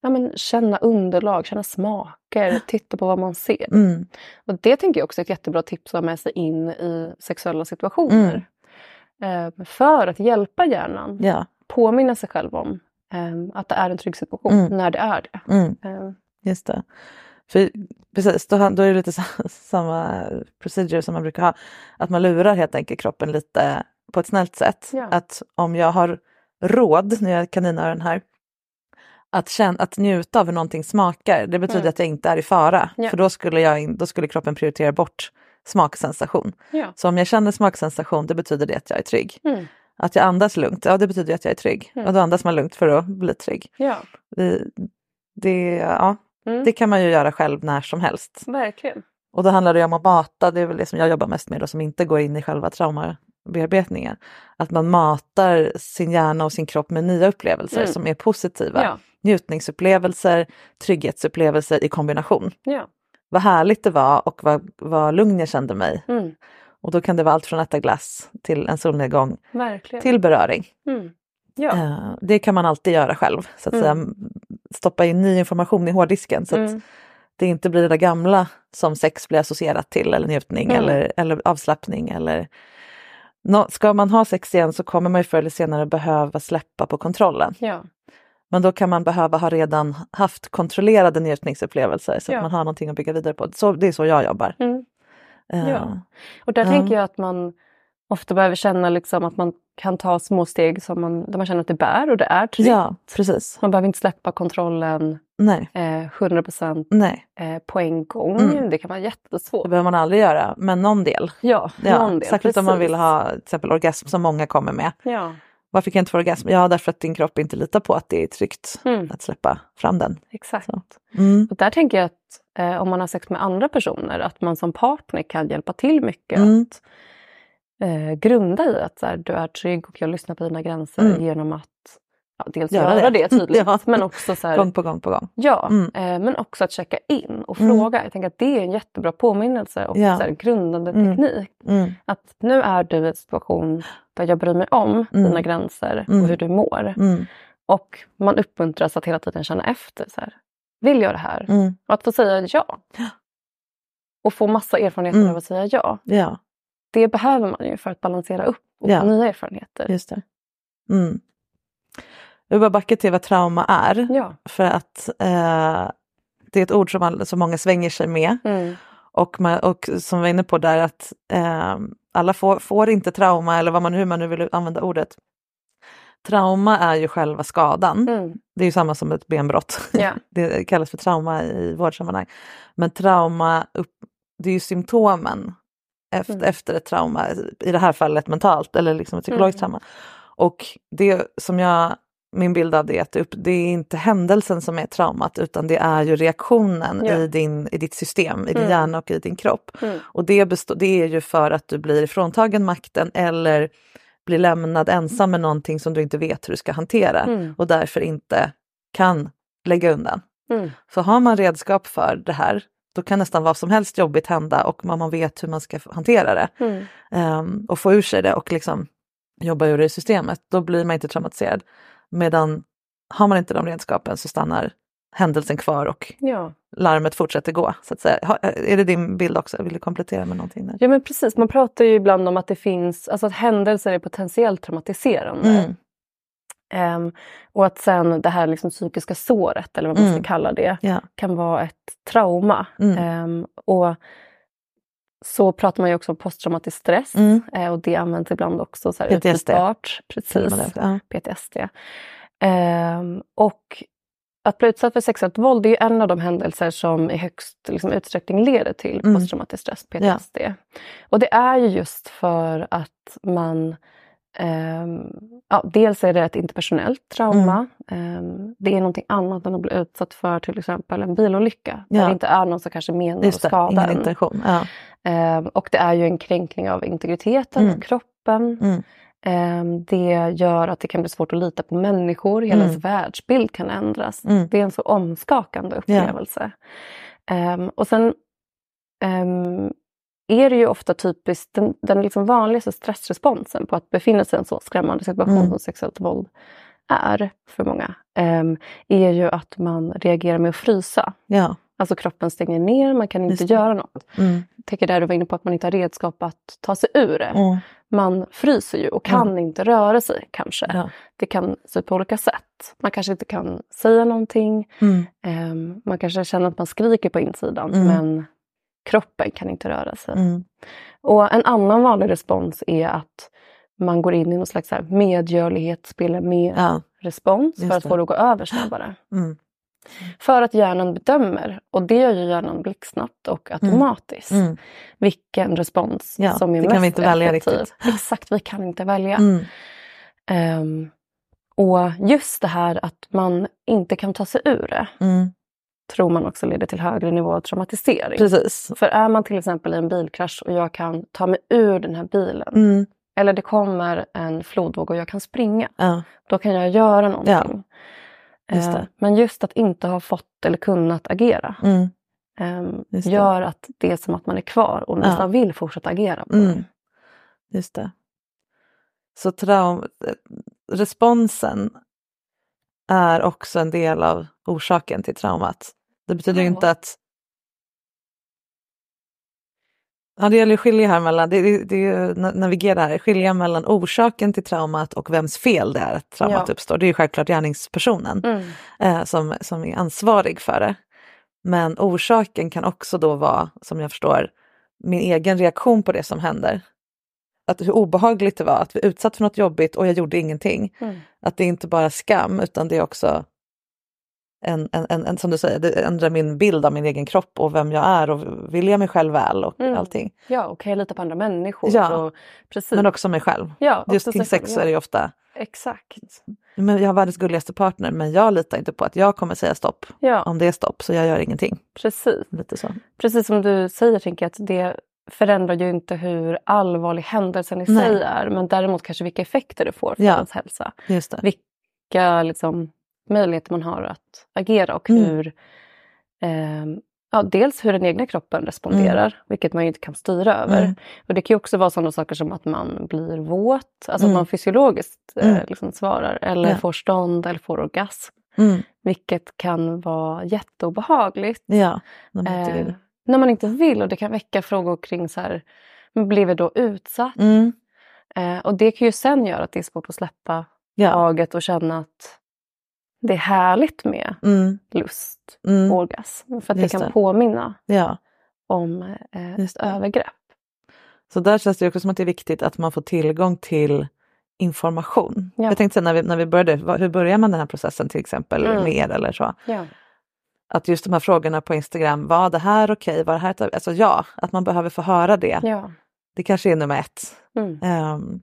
ja, men känna underlag, känna smaker, titta på vad man ser. Mm. Och Det tänker jag också är ett jättebra tips att ha med sig in i sexuella situationer. Eh, för att hjälpa hjärnan Ja. påminna sig själv om eh, att det är en trygg situation Mm. när det är det. Mm. Eh, Just det. För, precis, då, då är det lite sa- samma procedure som man brukar ha. Att man lurar helt enkelt kroppen lite på ett snällt sätt. Ja. Att om jag har råd, nu är jag kaninöron här, att, känna, att njuta av hur någonting smakar, det betyder Mm. att jag inte är i fara. Ja. För då skulle, jag, då skulle kroppen prioritera bort smaksensation. ja. Så om jag känner smaksensation, det betyder det att jag är trygg. Mm. Att jag andas lugnt, ja det betyder att jag är trygg. Mm. Och då andas man lugnt för att bli trygg. ja. Det, det, ja, Mm. det kan man ju göra själv när som helst. Verkligen. Och då handlar det om att mata, det är väl det som jag jobbar mest med då, som inte går in i själva traumabearbetningen. Att man matar sin hjärna och sin kropp med nya upplevelser Mm. som är positiva. Ja. Njutningsupplevelser, trygghetsupplevelser i kombination. Ja. Vad härligt det var och vad, vad lugn jag kände mig. Mm. Och då kan det vara allt från att äta glass till en solnedgång Verkligen. till beröring. Mm. Ja. Eh, Det kan man alltid göra själv, så att Mm. säga. Stoppa in ny information i hårddisken så att Mm. det inte blir det där gamla som sex blir associerat till eller njutning Mm. eller, eller avslappning. Eller... Nå, ska man ha sex igen så kommer man ju förr eller senare behöva släppa på kontrollen. Ja. Men då kan man behöva ha redan haft kontrollerade njutningsupplevelser så Ja. att man har någonting att bygga vidare på. Så, det är så jag jobbar. Mm. Eh, Ja. Och där Ja. tänker jag att man ofta behöver känna liksom att man kan ta små steg som man, där man känner att det bär och det är tryggt. ja, precis. Man behöver inte släppa kontrollen Nej, eh, 100% nej, eh, på en gång. Mm. Det kan vara det jättesvårt. behöver man aldrig göra, men någon del. Ja, Ja, någon del. särskilt om man precis. vill ha till exempel orgasm som många kommer med. Ja, Varför kan jag inte få orgasm? Ja, därför att din kropp inte litar på att det är tryggt mm, att släppa fram den. exakt. Mm. Och där tänker jag att eh, om man har sex med andra personer, att man som partner kan hjälpa till mycket. Mm. Att eh, grunda i att så här, du är trygg och jag lyssnar på dina gränser Mm. genom att ja, dels Göra göra det. det, tydligt, Ja. men också så här, Gång på gång på gång. Ja, Mm. eh, men också att checka in och Mm. fråga. Jag tänker att det är en jättebra påminnelse och Ja. så här, grundande teknik. Att nu är du i en situation där jag bryr mig om Mm. dina gränser Mm. och hur du mår. Mm. Och man uppmuntras att hela tiden känna efter. Så här, Vill jag det här? Mm. Och att få säga ja. Och få massa erfarenheter Mm. av att säga ja. Ja, Det behöver man ju för att balansera upp och Ja. få nya erfarenheter. just det. Mm. Jag vill bara backa till vad trauma är. Ja. För att eh, det är ett ord som, all, som många svänger sig med. Mm. Och, man, och som vi var inne på där att eh, alla får, får inte trauma eller vad man, hur man nu vill använda ordet. Trauma är ju själva skadan. Mm. Det är ju samma som ett benbrott. Ja. Det kallas för trauma i vårdsammanhang. Men trauma, upp, det är ju symptomen efter, Mm. efter ett trauma, i det här fallet mentalt eller liksom ett psykologiskt Mm. trauma. Och det som jag, min bild av det att det, upp, det är inte händelsen som är traumat utan det är ju reaktionen Ja. i, din, i ditt system, i din Mm. hjärna och i din kropp. Mm. Och det, består, det är ju för att du blir ifråntagen makten eller blir lämnad ensam med någonting som du inte vet hur du ska hantera Mm. och därför inte kan lägga undan. Mm. Så har man redskap för det här, då kan nästan vad som helst jobbigt hända och man man vet hur man ska hantera det ehm, och få ur sig det och liksom jobba ur det i systemet, då blir man inte traumatiserad. Medan har man inte de redskapen så stannar händelsen kvar och Ja. larmet fortsätter gå. Så att säga. Ha- Är det din bild också? Vill du komplettera med någonting? Där? Ja men precis, man pratar ju ibland om att det finns, alltså att händelser är potentiellt traumatiserande. Mm. Ehm, och att sen det här liksom psykiska såret, eller vad man Mm. ska kalla det, Ja. kan vara ett trauma. Mm. Ehm, och så pratar man ju också om posttraumatisk stress Mm. eh, och det används ibland också så här PTSD. Precis. Ja. PTSD. Ehm, och att bli utsatt för sexuellt våld är ju en av de händelser som i högst liksom, utsträckning leder till Mm. posttraumatisk stress, PTSD. Och det är ju just för att man ja, dels är det ett interpersonellt trauma. Ehm, det är någonting annat än att bli utsatt för till exempel en bilolycka. Där Ja. det inte är någon som kanske menar att Just skada en. Ja. Ehm, och det är ju en kränkning av integriteten, Mm. kroppen. Mm. Ehm, det gör att det kan bli svårt att lita på människor. Hela Mm. ens världsbild kan ändras. Mm. Det är en så omskakande upplevelse. Ehm, och sen ehm, är det ju ofta typiskt, den, den liksom vanligaste stressresponsen på att befinna sig i en så skrämmande situation Mm. som sexuellt våld är för många ehm, är ju att man reagerar med att frysa. Ja. Alltså kroppen stänger ner, man kan inte göra något. Mm. Jag tänker där du var inne på att man inte har redskap att ta sig ur det. Mm. Man fryser ju och kan inte röra sig kanske. Ja. Det kan se ut på olika sätt. Man kanske inte kan säga någonting. Mm. Ehm, man kanske känner att man skriker på insidan Mm. men kroppen kan inte röra sig. Mm. Och en annan vanlig respons är att man går in i någon slags medgörlighet, spelar med Ja. respons för att få det att gå över snabbare. Mm. För att hjärnan bedömer, och det gör ju hjärnan blixtsnabbt och automatiskt, Mm. vilken respons Ja, som är mest kan vi inte välja effektiv. riktigt. Exakt, vi kan inte välja. Mm. Ehm, och just det här att man inte kan ta sig ur det Mm. Tror man också leder till högre nivå av traumatisering. Precis. För är man till exempel i en bilkrasch och jag kan ta mig ur den här bilen Mm. eller det kommer en flodvåg och jag kan springa, Ja. då kan jag göra någonting. just Eh, det. Men just att inte ha fått eller kunnat agera Mm. Just det. gör att det är som att man är kvar och nästan vill fortsätta agera på Mm. det. Just det. Så traum... responsen är också en del av orsaken till traumat. Det betyder Ja. inte att... Ja, det gäller att skilja här mellan, det, det, det är ju na- navigera här, skilja mellan orsaken till traumat och vems fel det är att traumat Ja. uppstår. Det är ju självklart gärningspersonen Mm. eh, som, som är ansvarig för det. Men orsaken kan också då vara, som jag förstår, min egen reaktion på det som händer. Att hur obehagligt det var att bli utsatt för något jobbigt och jag gjorde ingenting. Mm. Att det är inte bara skam utan det är också en, en, en, en som du säger, det ändrar min bild av min egen kropp och vem jag är och vill jag mig själv väl och Mm. allting. Ja, och kan jag lita på andra människor? Ja. Och, precis. Men också mig själv. ja, Just kring sex så är det ju ofta, ja. Exakt. men jag har världens gulligaste partner men jag litar inte på att jag kommer säga stopp Ja, om det är stopp så jag gör ingenting. precis. Lite så. Precis som du säger tänker jag att det förändrar ju inte hur allvarlig händelsen i Nej. sig är men däremot kanske vilka effekter det får för Ja. ens hälsa. Just det. Vilka liksom, möjligheter man har att agera och Mm. hur ehm, ja, dels hur den egna kroppen responderar, vilket man ju inte kan styra över. Mm. Och det kan ju också vara sådana saker som att man blir våt, alltså Mm. att man fysiologiskt eh, Mm. liksom svarar, eller Ja. får stånd eller får orgasm. Mm. Vilket kan vara jätteobehagligt Ja, när man inte eh, vill. när man inte vill och det kan väcka frågor kring så här, blev jag då utsatt? Mm. Eh, och det kan ju sen göra att det är svårt att släppa Ja. taget och känna att det är härligt med Mm. lust Mm. och orgasm. För att Just det kan det. påminna ja. om eh, Just övergrepp. Så där känns det också som att det är viktigt att man får tillgång till information. Ja. Jag tänkte säga när vi, när vi började, hur börjar man den här processen till exempel Mm. med er eller så? Ja. Att just de här frågorna på Instagram, var det här okej, var det här ett, alltså ja, att man behöver få höra det. Ja. Det kanske är nummer ett. Mm. Ehm,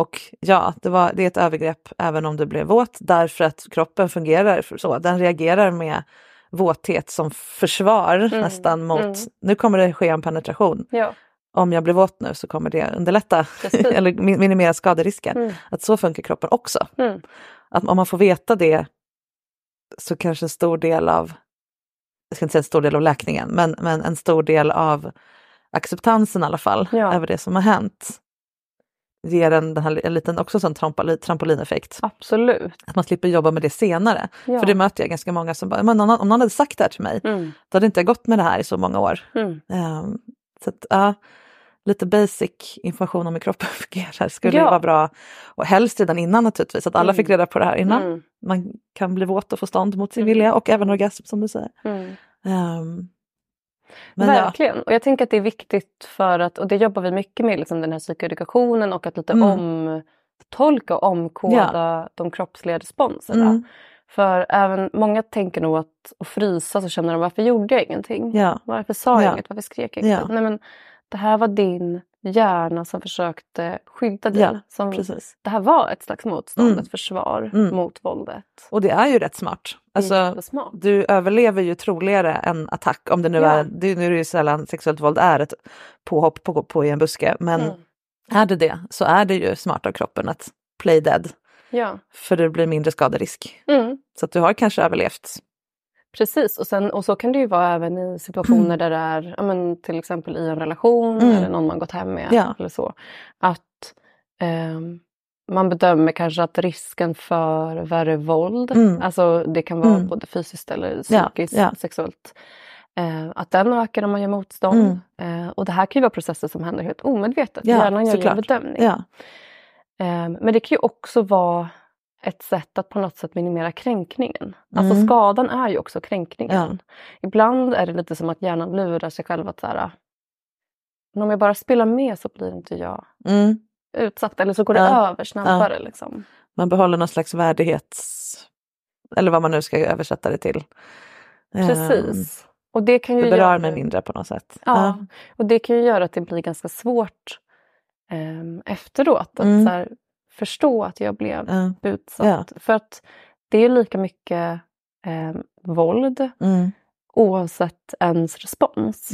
och ja, det, var, det är ett övergrepp även om du blev våt därför att kroppen fungerar så. Den reagerar med våthet som försvar nästan mot, mm. nu kommer det ske en penetration. Ja. Om jag blir våt nu så kommer det underlätta eller min- minimera skaderisken. Mm. Att så funkar kroppen också. Mm. Att om man får veta det så kanske en stor del av, jag ska inte säga en stor del av läkningen, men, men en stor del av acceptansen i alla fall Ja. över det som har hänt ger en, den här, en liten också sån trampoli, trampolineffekt. Absolut. Att man slipper jobba med det senare. Ja. För det möter jag ganska många som bara, men om någon hade sagt det här till mig, Mm. då hade inte jag gått med det här i så många år. Mm. Ehm, så att, ja, lite basic information om hur kroppen fungerar skulle Ja. vara bra. Och helst redan innan naturligtvis, att alla Mm. fick reda på det här innan. Mm. Man kan bli våt och få stånd mot sin Mm. vilja och även orgasm som du säger. Mm. Men ja, Verkligen. Och jag tänker att det är viktigt för att, och det jobbar vi mycket med, liksom den här psykoedukationen och att lite Mm. omtolka och omkoda de kroppsliga responserna. Mm. För även många tänker nog att att frysa så känner de varför gjorde jag ingenting? Ja. Varför sa jag Ja. inget? Varför skrek jag? Ja. Nej, men det här var din hjärna som försökte skydda dig. Ja, som, precis. det här var ett slags motstånd, Mm. ett försvar Mm. mot våldet. Och det är ju rätt smart. Alltså, jättesmart. du överlever ju troligare en attack om det nu Ja. är, det, nu är det ju sällan sexuellt våld är ett påhopp på, på i en buske, men Mm. är det det så är det ju smart av kroppen att play dead, Ja. för det blir mindre skaderisk. Mm. Så att du har kanske överlevt. Precis, och, sen, och så kan det ju vara även i situationer där det är ja, men, till exempel i en relation Mm. eller någon man gått hem med. Ja. eller så. Att ehm, man bedömer kanske att risken för värre våld, Mm. alltså det kan vara Mm. både fysiskt eller psykiskt, ja. sexuellt, eh, att den ökar om man gör motstånd. Mm. Eh, och det här kan ju vara processer som händer helt omedvetet. Ja, Hjärnan gör en bedömning. Ja. Eh, men det kan ju också vara ett sätt att på något sätt minimera kränkningen. Alltså Mm. skadan är ju också kränkningen. Ja. Ibland är det lite som att hjärnan lurar sig själv att så här, men om jag bara spelar med så blir inte jag Mm. utsatt. Eller så går det Ja. över snabbare. Liksom. Man behåller någon slags värdighets... Eller vad man nu ska översätta det till. Ehm, Precis. Och det kan ju Det berör göra, mig mindre på något sätt. Ja, och det kan ju göra att det blir ganska svårt ehm, efteråt att Mm. så här, förstå att jag blev Ja. utsatt. För att det är lika mycket ehm, våld Mm. oavsett ens respons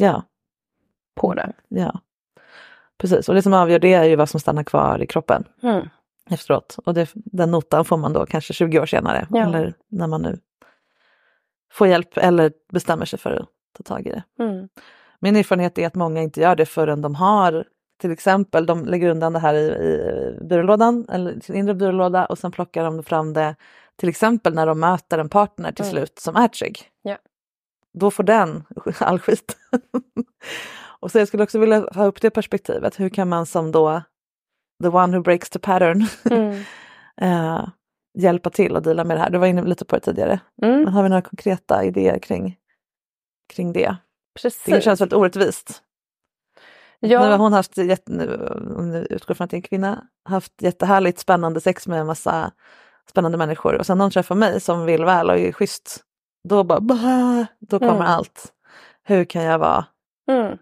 på det. ja. Precis, och det som avgör det är ju vad som stannar kvar i kroppen Mm. efteråt. Och det, den notan får man då kanske 20 år senare. Ja. Eller när man nu får hjälp eller bestämmer sig för att ta tag i det. Mm. Min erfarenhet är att många inte gör det förrän de har till exempel, de lägger undan det här i, i byrålådan, eller sin inre byrålåda och sen plockar de fram det till exempel när de möter en partner till Mm. slut som är trygg. Ja. Då får den all skit. och så jag skulle också vilja ha upp det perspektivet. Hur kan man som då the one who breaks the pattern Mm. eh, hjälpa till att dela med det här? Du var inne lite på det tidigare. Mm. Men har vi några konkreta idéer kring, kring det? Precis. Det känns väldigt orättvist. Nu har ja, hon haft, nu, om ni utgår från att det är en kvinna, haft jättehärligt spännande sex med en massa spännande människor och sen när hon träffar mig som vill väl och är schysst, då bara bah, då kommer Mm. allt. Hur kan jag vara mm.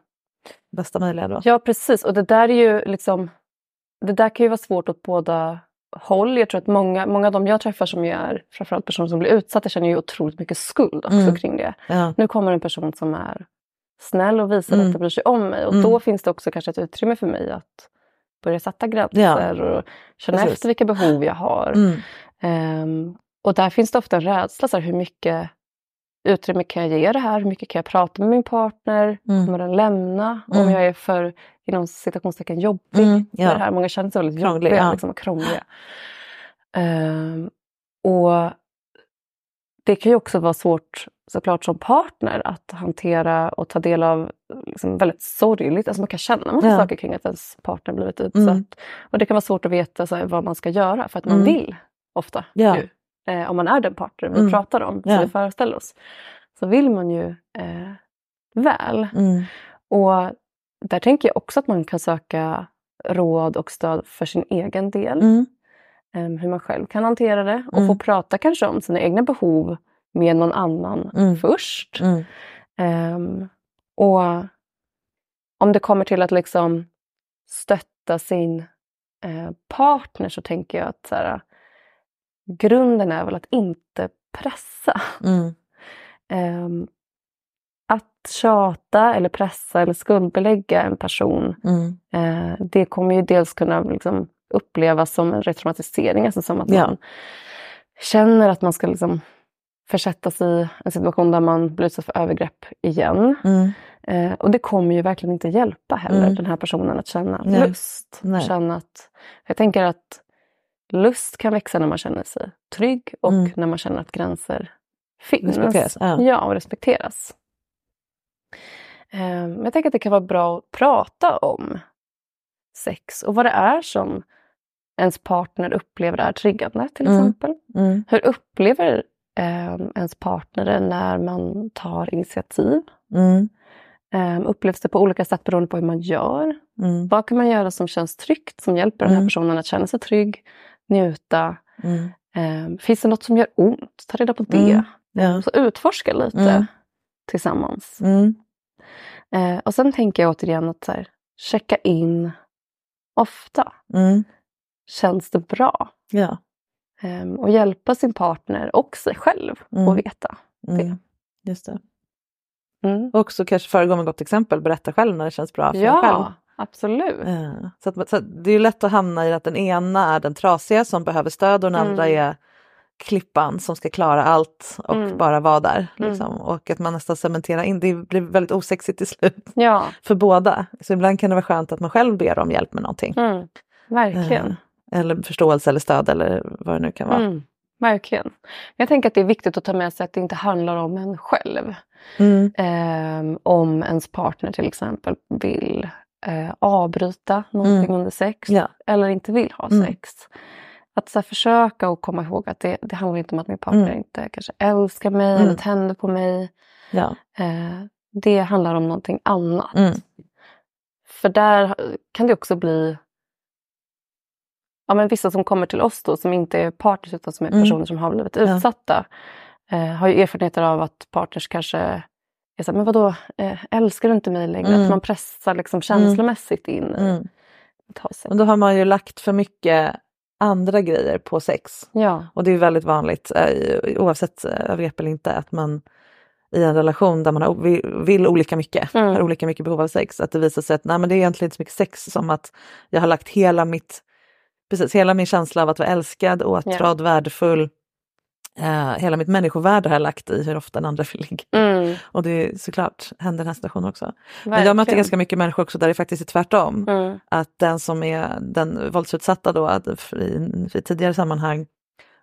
bästa möjliga då? ja, precis. Och det där är ju liksom... Det där kan ju vara svårt åt båda håll. Jag tror att många, många av dem jag träffar som ju är framförallt personer som blir utsatta känner ju otroligt mycket skuld också Mm. kring det. Ja. Nu kommer en person som är snäll och visar Mm. att den bryr sig om mig. Och Mm. då finns det också kanske ett utrymme för mig att börja sätta gränser och känna Precis. efter vilka behov jag har. Ehm, och där finns det ofta en rädsla, så här, hur mycket utrymme kan jag ge det här? Hur mycket kan jag prata med min partner? Mm. Kommer den lämna? Om Mm. jag är för, inom citationstecken, jobbig Mm, ja. det här. Många känner sig väldigt Krånglig, jobbiga ja. liksom, och krångliga. Ehm, och det kan ju också vara svårt såklart som partner att hantera och ta del av liksom, väldigt sorgligt. Alltså man kan känna massa Ja. saker kring att ens partner blivit utsatt. Mm. Och det kan vara svårt att veta så här, vad man ska göra för att man Mm. vill ofta. Ja. Ju, eh, om man är den partner vi Mm. pratar om, Ja. som vi föreställer oss. Så vill man ju eh, väl. Mm. Och där tänker jag också att man kan söka råd och stöd för sin egen del. Mm. eh, hur man själv kan hantera det och Mm. få prata kanske om sina egna behov med någon annan Mm. först. Mm. Ehm, och om det kommer till att liksom stötta sin eh, partner så tänker jag att så här, grunden är väl att inte pressa. Ehm, att tjata eller pressa eller skuldbelägga en person Mm. eh, det kommer ju dels kunna liksom upplevas som en retraumatisering, alltså som att Ja. man känner att man ska liksom försättas i en situation där man blir utsatt för övergrepp igen. Mm. Eh, och det kommer ju verkligen inte hjälpa heller Mm. den här personen att känna Nej. lust. Nej. Känna att, jag tänker att lust kan växa när man känner sig trygg och Mm. när man känner att gränser finns. Respekteras, ja. ja, och respekteras. Eh, Men jag tänker att det kan vara bra att prata om sex och vad det är som ens partner upplever är triggande till Mm. exempel. Mm. Hur upplever eh, ens partner det när man tar initiativ? Mm. Eh, upplevs det på olika sätt beroende på hur man gör? Mm. Vad kan man göra som känns tryggt, som hjälper den här Mm. personen att känna sig trygg, njuta? Eh, finns det något som gör ont? Ta reda på det. Ja. Så utforska lite Mm. tillsammans. Mm. Eh, och sen tänker jag återigen att så här, checka in ofta. Mm. Känns det bra? Ja. Ehm, och hjälpa sin partner och sig själv Mm. att veta. Mm. Just det. Mm. Och också kanske föregå med gott exempel, berätta själv när det känns bra för en själv. Ja, absolut. Eh, Så, att, så att det är ju lätt att hamna i att den ena är den trasiga som behöver stöd och den andra Mm. är klippan som ska klara allt och Mm. bara vara där. Mm. Liksom. Och att man nästan cementerar in, det blir väldigt osexigt till slut Ja, för båda. Så ibland kan det vara skönt att man själv ber om hjälp med någonting. mm. verkligen. Eller förståelse eller stöd eller vad det nu kan vara. Mm, verkligen. Jag tänker att det är viktigt att ta med sig att det inte handlar om en själv. Mm. Eh, om ens partner till exempel vill eh, avbryta någonting Mm. under sex Ja. eller inte vill ha Mm. sex. Att så här, försöka och komma ihåg att det, det handlar inte om att min partner Mm. inte kanske älskar mig Mm. eller tänder på mig. Ja. Eh, det handlar om någonting annat. För där kan det också bli ja, men vissa som kommer till oss då som inte är partners utan som är Mm. personer som har blivit Ja. utsatta. Eh, har ju erfarenheter av att partners kanske är så här, men vadå, eh, älskar du inte mig längre? Mm. Att man pressar liksom känslomässigt in Mm. Men då har man ju lagt för mycket andra grejer på sex. Ja, Och det är väldigt vanligt, eh, oavsett eh, övergrepp eller inte, att man i en relation där man har, vill, vill olika mycket, Mm. har olika mycket behov av sex, att det visar sig att nej, men det är egentligen inte så mycket sex som att jag har lagt hela mitt, precis, hela min känsla av att vara älskad, åtrådd, värdefull, eh, hela mitt människovärde har jag lagt i hur ofta den andra vill ligga. mm, Och det är såklart händer den här situationen också. Men verkligen. jag möter ganska mycket människor också där det faktiskt är tvärtom. Mm, Att den som är den våldsutsatta då i, i tidigare sammanhang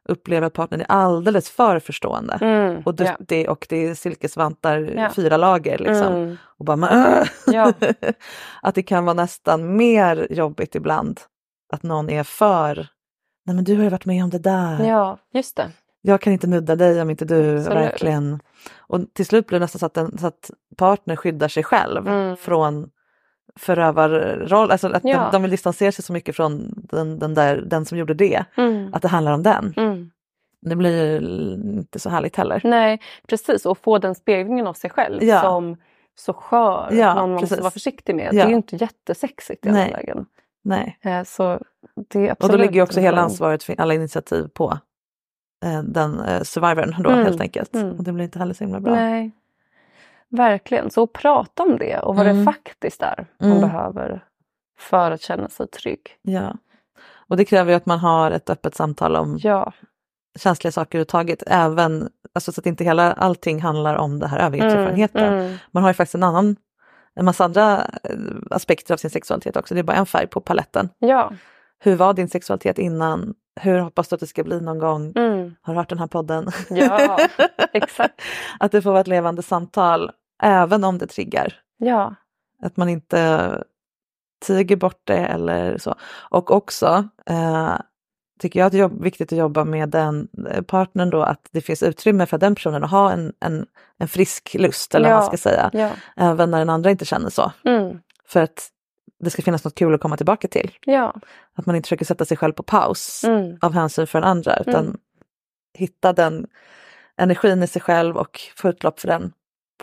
upplever att partnern är alldeles för förstående. mm, Och ja. duktig och det är silkesvantar, Ja. fyra lager liksom. Mm, Och bara, men, äh! Ja. att det kan vara nästan mer jobbigt ibland. Att någon är för, nej men du har ju varit med om det där. ja, just det. Jag kan inte nudda dig om inte du Absolut. verkligen... Och till slut blir det nästan så att, den, så att partner skyddar sig själv Mm. från förövarroll, alltså att Ja. de, de vill distansera sig så mycket från den, den, där, den som gjorde det, Mm, att det handlar om den. mm. Det blir ju inte så härligt heller. Nej, precis. Och få den speglingen av sig själv Ja. som så skör, Ja, någon man precis. måste vara försiktig med. Ja. Det är ju inte jättesexigt i alla lägen. Nej. Eh, Så det är Och då ligger ju också hela ansvaret för alla initiativ på eh, den eh, survivorn då Mm. helt enkelt. Mm. Och det blir inte heller så himla bra. Nej, verkligen. Så prata om det och vad Mm. det faktiskt är man Mm. behöver för att känna sig trygg. Ja. Och det kräver ju att man har ett öppet samtal om Ja, känsliga saker överhuvudtaget, även alltså så att inte hela allting handlar om det här övergreppserfarenheten. Mm, mm. Man har ju faktiskt en annan, en massa andra eh, aspekter av sin sexualitet också, det är bara en färg på paletten. ja. Hur var din sexualitet innan? Hur hoppas du att det ska bli någon gång? Mm. Har du hört den här podden? Ja, exakt. att det får vara ett levande samtal, även om det triggar. Ja, Att man inte tiger bort det eller så. Och också eh, tycker jag att det är viktigt att jobba med den eh, partnern då, att det finns utrymme för den personen att ha en, en, en frisk lust, eller vad man Ja. ska säga. ja. Även när den andra inte känner så. Mm. För att det ska finnas något kul att komma tillbaka till. ja. Att man inte försöker sätta sig själv på paus Mm. av hänsyn för den andra, utan Mm. hitta den energin i sig själv och få utlopp för den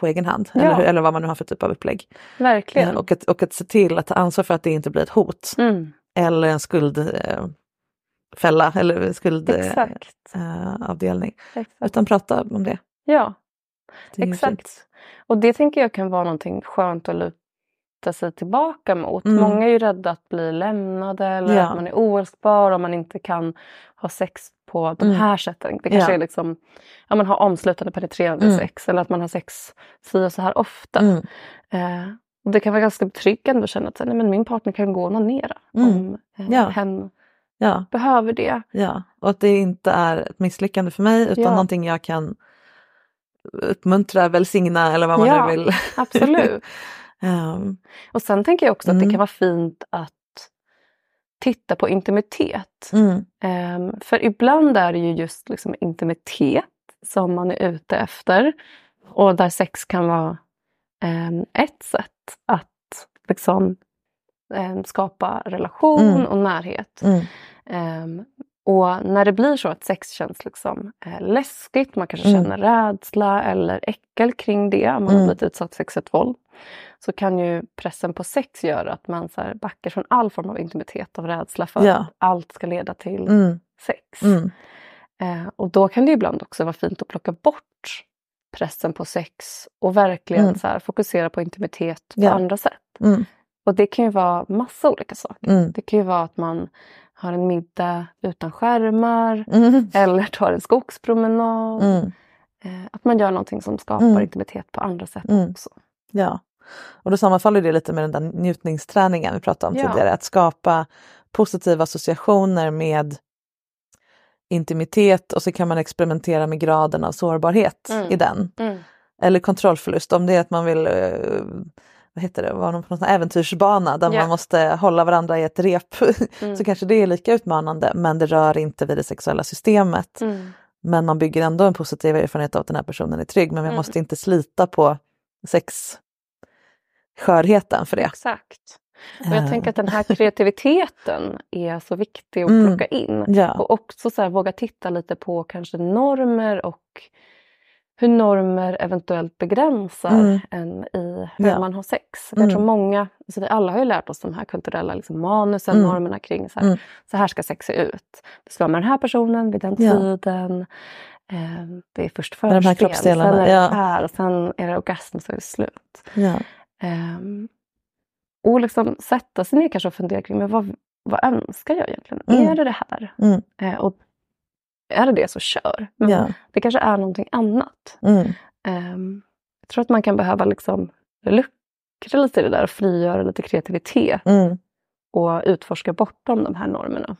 på egen hand. Ja. Eller, hur- eller vad man nu har för typ av upplägg. Verkligen. Eh, Och att, och att se till att ta ansvar för att det inte blir ett hot Mm. eller en skuldfälla fälla eller skuldavdelning. Eh, eh. Utan prata om det. Ja, det exakt. fint. Och det tänker jag kan vara någonting skönt att luta sig tillbaka mot. Mm. Många är ju rädda att bli lämnade eller Ja. att man är oälskbar om man inte kan ha sex på de Mm. här sätten. Det kanske Ja. är liksom, ja, man har omslutande penetrerande Mm. sex eller att man har sex si och så här ofta. Mm. Eh, och det kan vara ganska betryggande att känna att nej, men min partner kan gå och onanera Mm. om eh, Ja. hen Ja, behöver det. ja, och att det inte är ett misslyckande för mig utan Ja. någonting jag kan uppmuntra, välsigna eller vad man Ja. nu vill. Absolut. Ehm, och sen tänker jag också att det Mm. kan vara fint att titta på intimitet. mm, Ehm, för ibland är det ju just liksom intimitet som man är ute efter. Och där sex kan vara ehm, ett sätt att liksom, ehm, skapa relation Mm. och närhet. mm, Ehm, och när det blir så att sex känns liksom, eh, läskigt, man kanske Mm. känner rädsla eller äckel kring det, om man har Mm. blivit utsatt för sexuellt våld, så kan ju pressen på sex göra att man så här backar från all form av intimitet av rädsla för Ja. att allt ska leda till mm, sex. mm, Eh, och då kan det ibland också vara fint att plocka bort pressen på sex och verkligen Mm. så här, fokusera på intimitet på Ja. andra sätt. Och det kan ju vara massa olika saker. mm, Det kan ju vara att man har en middag utan skärmar mm, eller tar en skogspromenad. mm. Eh, att man gör någonting som skapar Mm. intimitet på andra sätt Mm. också. Ja, och då sammanfaller det lite med den där njutningsträningen vi pratade om Ja. tidigare. Att skapa positiva associationer med intimitet och så kan man experimentera med graden av sårbarhet i den. Mm. Eller kontrollförlust om det är att man vill eh, vad heter det, vara på någon äventyrsbana där Ja. man måste hålla varandra i ett rep. Mm. så kanske det är lika utmanande men det rör inte vid det sexuella systemet. Mm. Men man bygger ändå en positiv erfarenhet av att den här personen är trygg men man Mm. måste inte slita på sexskörheten för det. Exakt. Och jag Eh, tänker att den här kreativiteten är så viktig att Mm. plocka in. Ja. Och också så här, våga titta lite på kanske normer och hur normer eventuellt begränsar Mm. en i hur Ja. man har sex. Mm. Jag tror många, alltså vi alla har ju lärt oss de här kulturella liksom, manusen, Mm. normerna kring så här, Mm. så här ska sex se ut. Det ska vara med den här personen vid den Ja. tiden. Eh, det är först Med de här förspel, sen är det ja. här och sen är det orgasm så är det slut. Ja. Ehm, och liksom sätta sig ner kanske och fundera kring men vad, vad önskar jag egentligen? Mm. Är det det här? Mm. Eh, och är det det så kör. Men Ja. det kanske är någonting annat. Mm. Ehm, jag tror att man kan behöva liksom luckra lite i det där och frigöra lite kreativitet Mm. och utforska bortom de här normerna.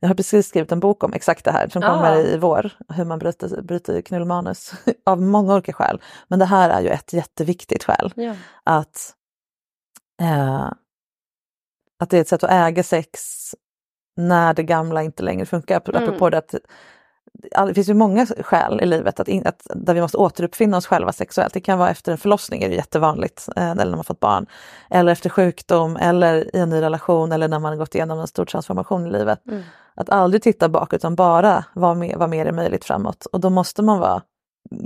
Jag har precis skrivit en bok om exakt det här som Ah. kommer i vår, hur man bryter, bryter knullmanus av många olika skäl. Men det här är ju ett jätteviktigt skäl. Ja. Att, eh, att det är ett sätt att äga sex när det gamla inte längre funkar. Mm. Apropå det att det finns ju många skäl i livet att, in, att, där vi måste återuppfinna oss själva sexuellt. Det kan vara efter en förlossning, är det jättevanligt, eh, eller när man fått barn. Eller efter sjukdom, eller i en ny relation, eller när man gått igenom en stor transformation i livet. Mm. Att aldrig titta bak utan bara vad mer, vad mer är möjligt framåt. Och då måste man vara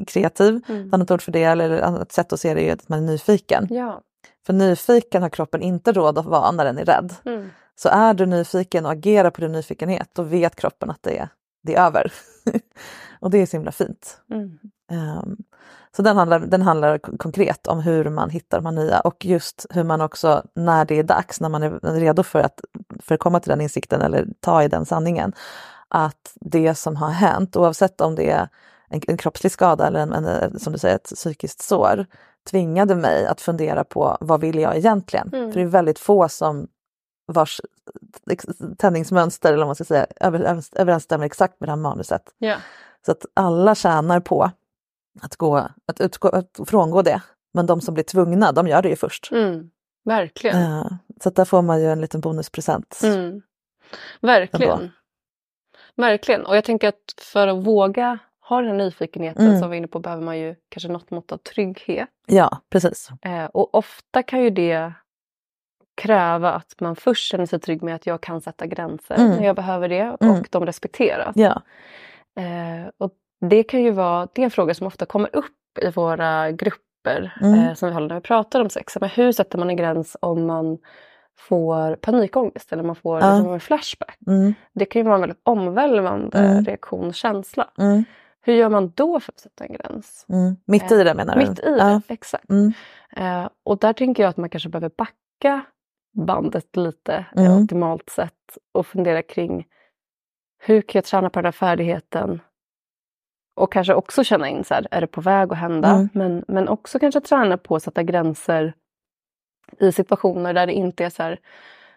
kreativ. Mm. Ett annat ord för det, eller ett annat sätt att se det är att man är nyfiken. Ja. För nyfiken har kroppen inte råd att vara när den är rädd. Mm. Så är du nyfiken och agerar på din nyfikenhet, då vet kroppen att det är, det är över. och det är så himla fint. Mm. Ehm, så den handlar, den handlar konkret om hur man hittar de här nya och just hur man också när det är dags, när man är redo för att, för att komma till den insikten eller ta i den sanningen, att det som har hänt, oavsett om det är en, en kroppslig skada eller en, en, som du säger, ett psykiskt sår, tvingade mig att fundera på vad vill jag egentligen? Mm. För det är väldigt få som vars tändningsmönster eller vad man ska säga över, överensstämmer exakt med det här manuset. Ja. Så att alla tjänar på att, gå, att, utgå, att frångå det. Men de som blir tvungna, de gör det ju först. Mm. Verkligen. Eh, så att där får man ju en liten bonuspresent. Mm. Verkligen. Ändå. Verkligen. Och jag tänker att för att våga ha den här nyfikenheten Mm. som vi är inne på behöver man ju kanske något mått av trygghet. Ja, precis. Eh, och ofta kan ju det kräva att man först känner sig trygg med att jag kan sätta gränser Mm. när jag behöver det och Mm. de respekteras. Ja. Eh, och det kan ju vara, det är en fråga som ofta kommer upp i våra grupper Mm. eh, som vi håller när vi pratar om sex. Men hur sätter man en gräns om man får panikångest eller man får Ja. liksom en flashback? Mm. Det kan ju vara en väldigt omvälvande Mm. reaktion och känsla. Mm. Hur gör man då för att sätta en gräns? Mitt i det menar du? Mitt i ja. det, exakt. Mm. Eh, och där tänker jag att man kanske behöver backa bandet lite Mm. optimalt sett och fundera kring hur kan jag träna på den här färdigheten? Och kanske också känna in så här, är det på väg att hända? Mm. Men, men också kanske träna på att sätta gränser i situationer där det inte är så här,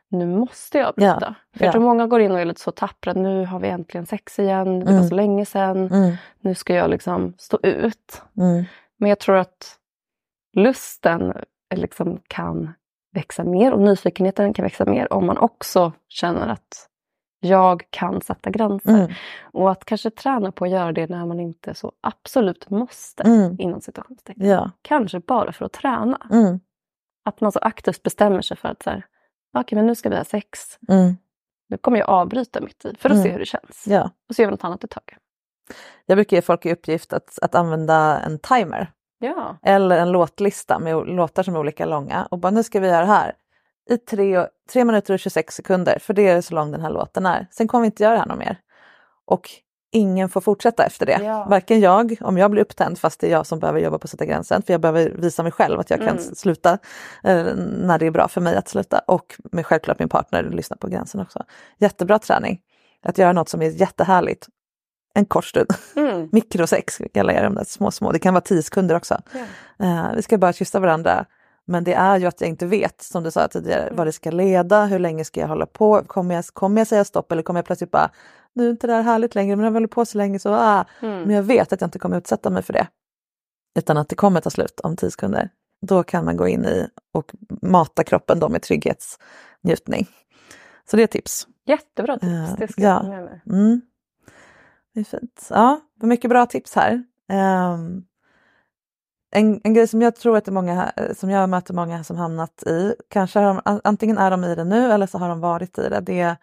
nu måste jag bryta. Ja, För jag ja. tror många går in och är lite så tappra, nu har vi äntligen sex igen, det var Mm. så länge sedan, Mm. nu ska jag liksom stå ut. Mm. Men jag tror att lusten eh, liksom kan växa mer och nyfikenheten kan växa mer om man också känner att jag kan sätta gränser. Mm. Och att kanske träna på att göra det när man inte så absolut måste Mm. inom situationstecken. Ja. Kanske bara för att träna. Mm. Att man så aktivt bestämmer sig för att så här, okej men nu ska vi ha sex. Mm. Nu kommer jag avbryta mitt i för att Mm. se hur det känns. Ja. Och så gör vi något annat ett tag. Jag brukar ge folk i uppgift att, att använda en timer Ja. eller en låtlista med låtar som är olika långa och bara nu ska vi göra det här i tre, tre minuter och 26 sekunder för det är så lång den här låten är. Sen kommer vi inte göra det här något mer. Och ingen får fortsätta efter det. Ja. Varken jag, om jag blir upptänd fast det är jag som behöver jobba på att sätta gränsen för jag behöver visa mig själv att jag kan Mm. s- sluta eh, när det är bra för mig att sluta och med självklart min partner lyssna på gränsen också. Jättebra träning. Att göra något som är jättehärligt. En kort stund. Mm. Mikrosex kallar jag de där små små. Det kan vara tio sekunder också. Ja. Eh, vi ska bara kyssa varandra Men det är ju att jag inte vet, som du sa tidigare, vad det ska leda, hur länge ska jag hålla på, kommer jag, kommer jag säga stopp eller kommer jag plötsligt bara, nu är inte det här härligt längre, men jag hållit på så länge så, ah. Mm. Men jag vet att jag inte kommer utsätta mig för det. Utan att det kommer ta slut om 10 sekunder. Då kan man gå in i och mata kroppen då med trygghetsnjutning. Så det är tips. Jättebra tips, Eh, det ska ja. jag ta med mig. Mm. Det är fint. Ja, det var mycket bra tips här. Ehm, en, en grej som jag tror att det är många, som jag möter många som hamnat i, kanske har de, an- antingen är de i det nu eller så har de varit i det. Det är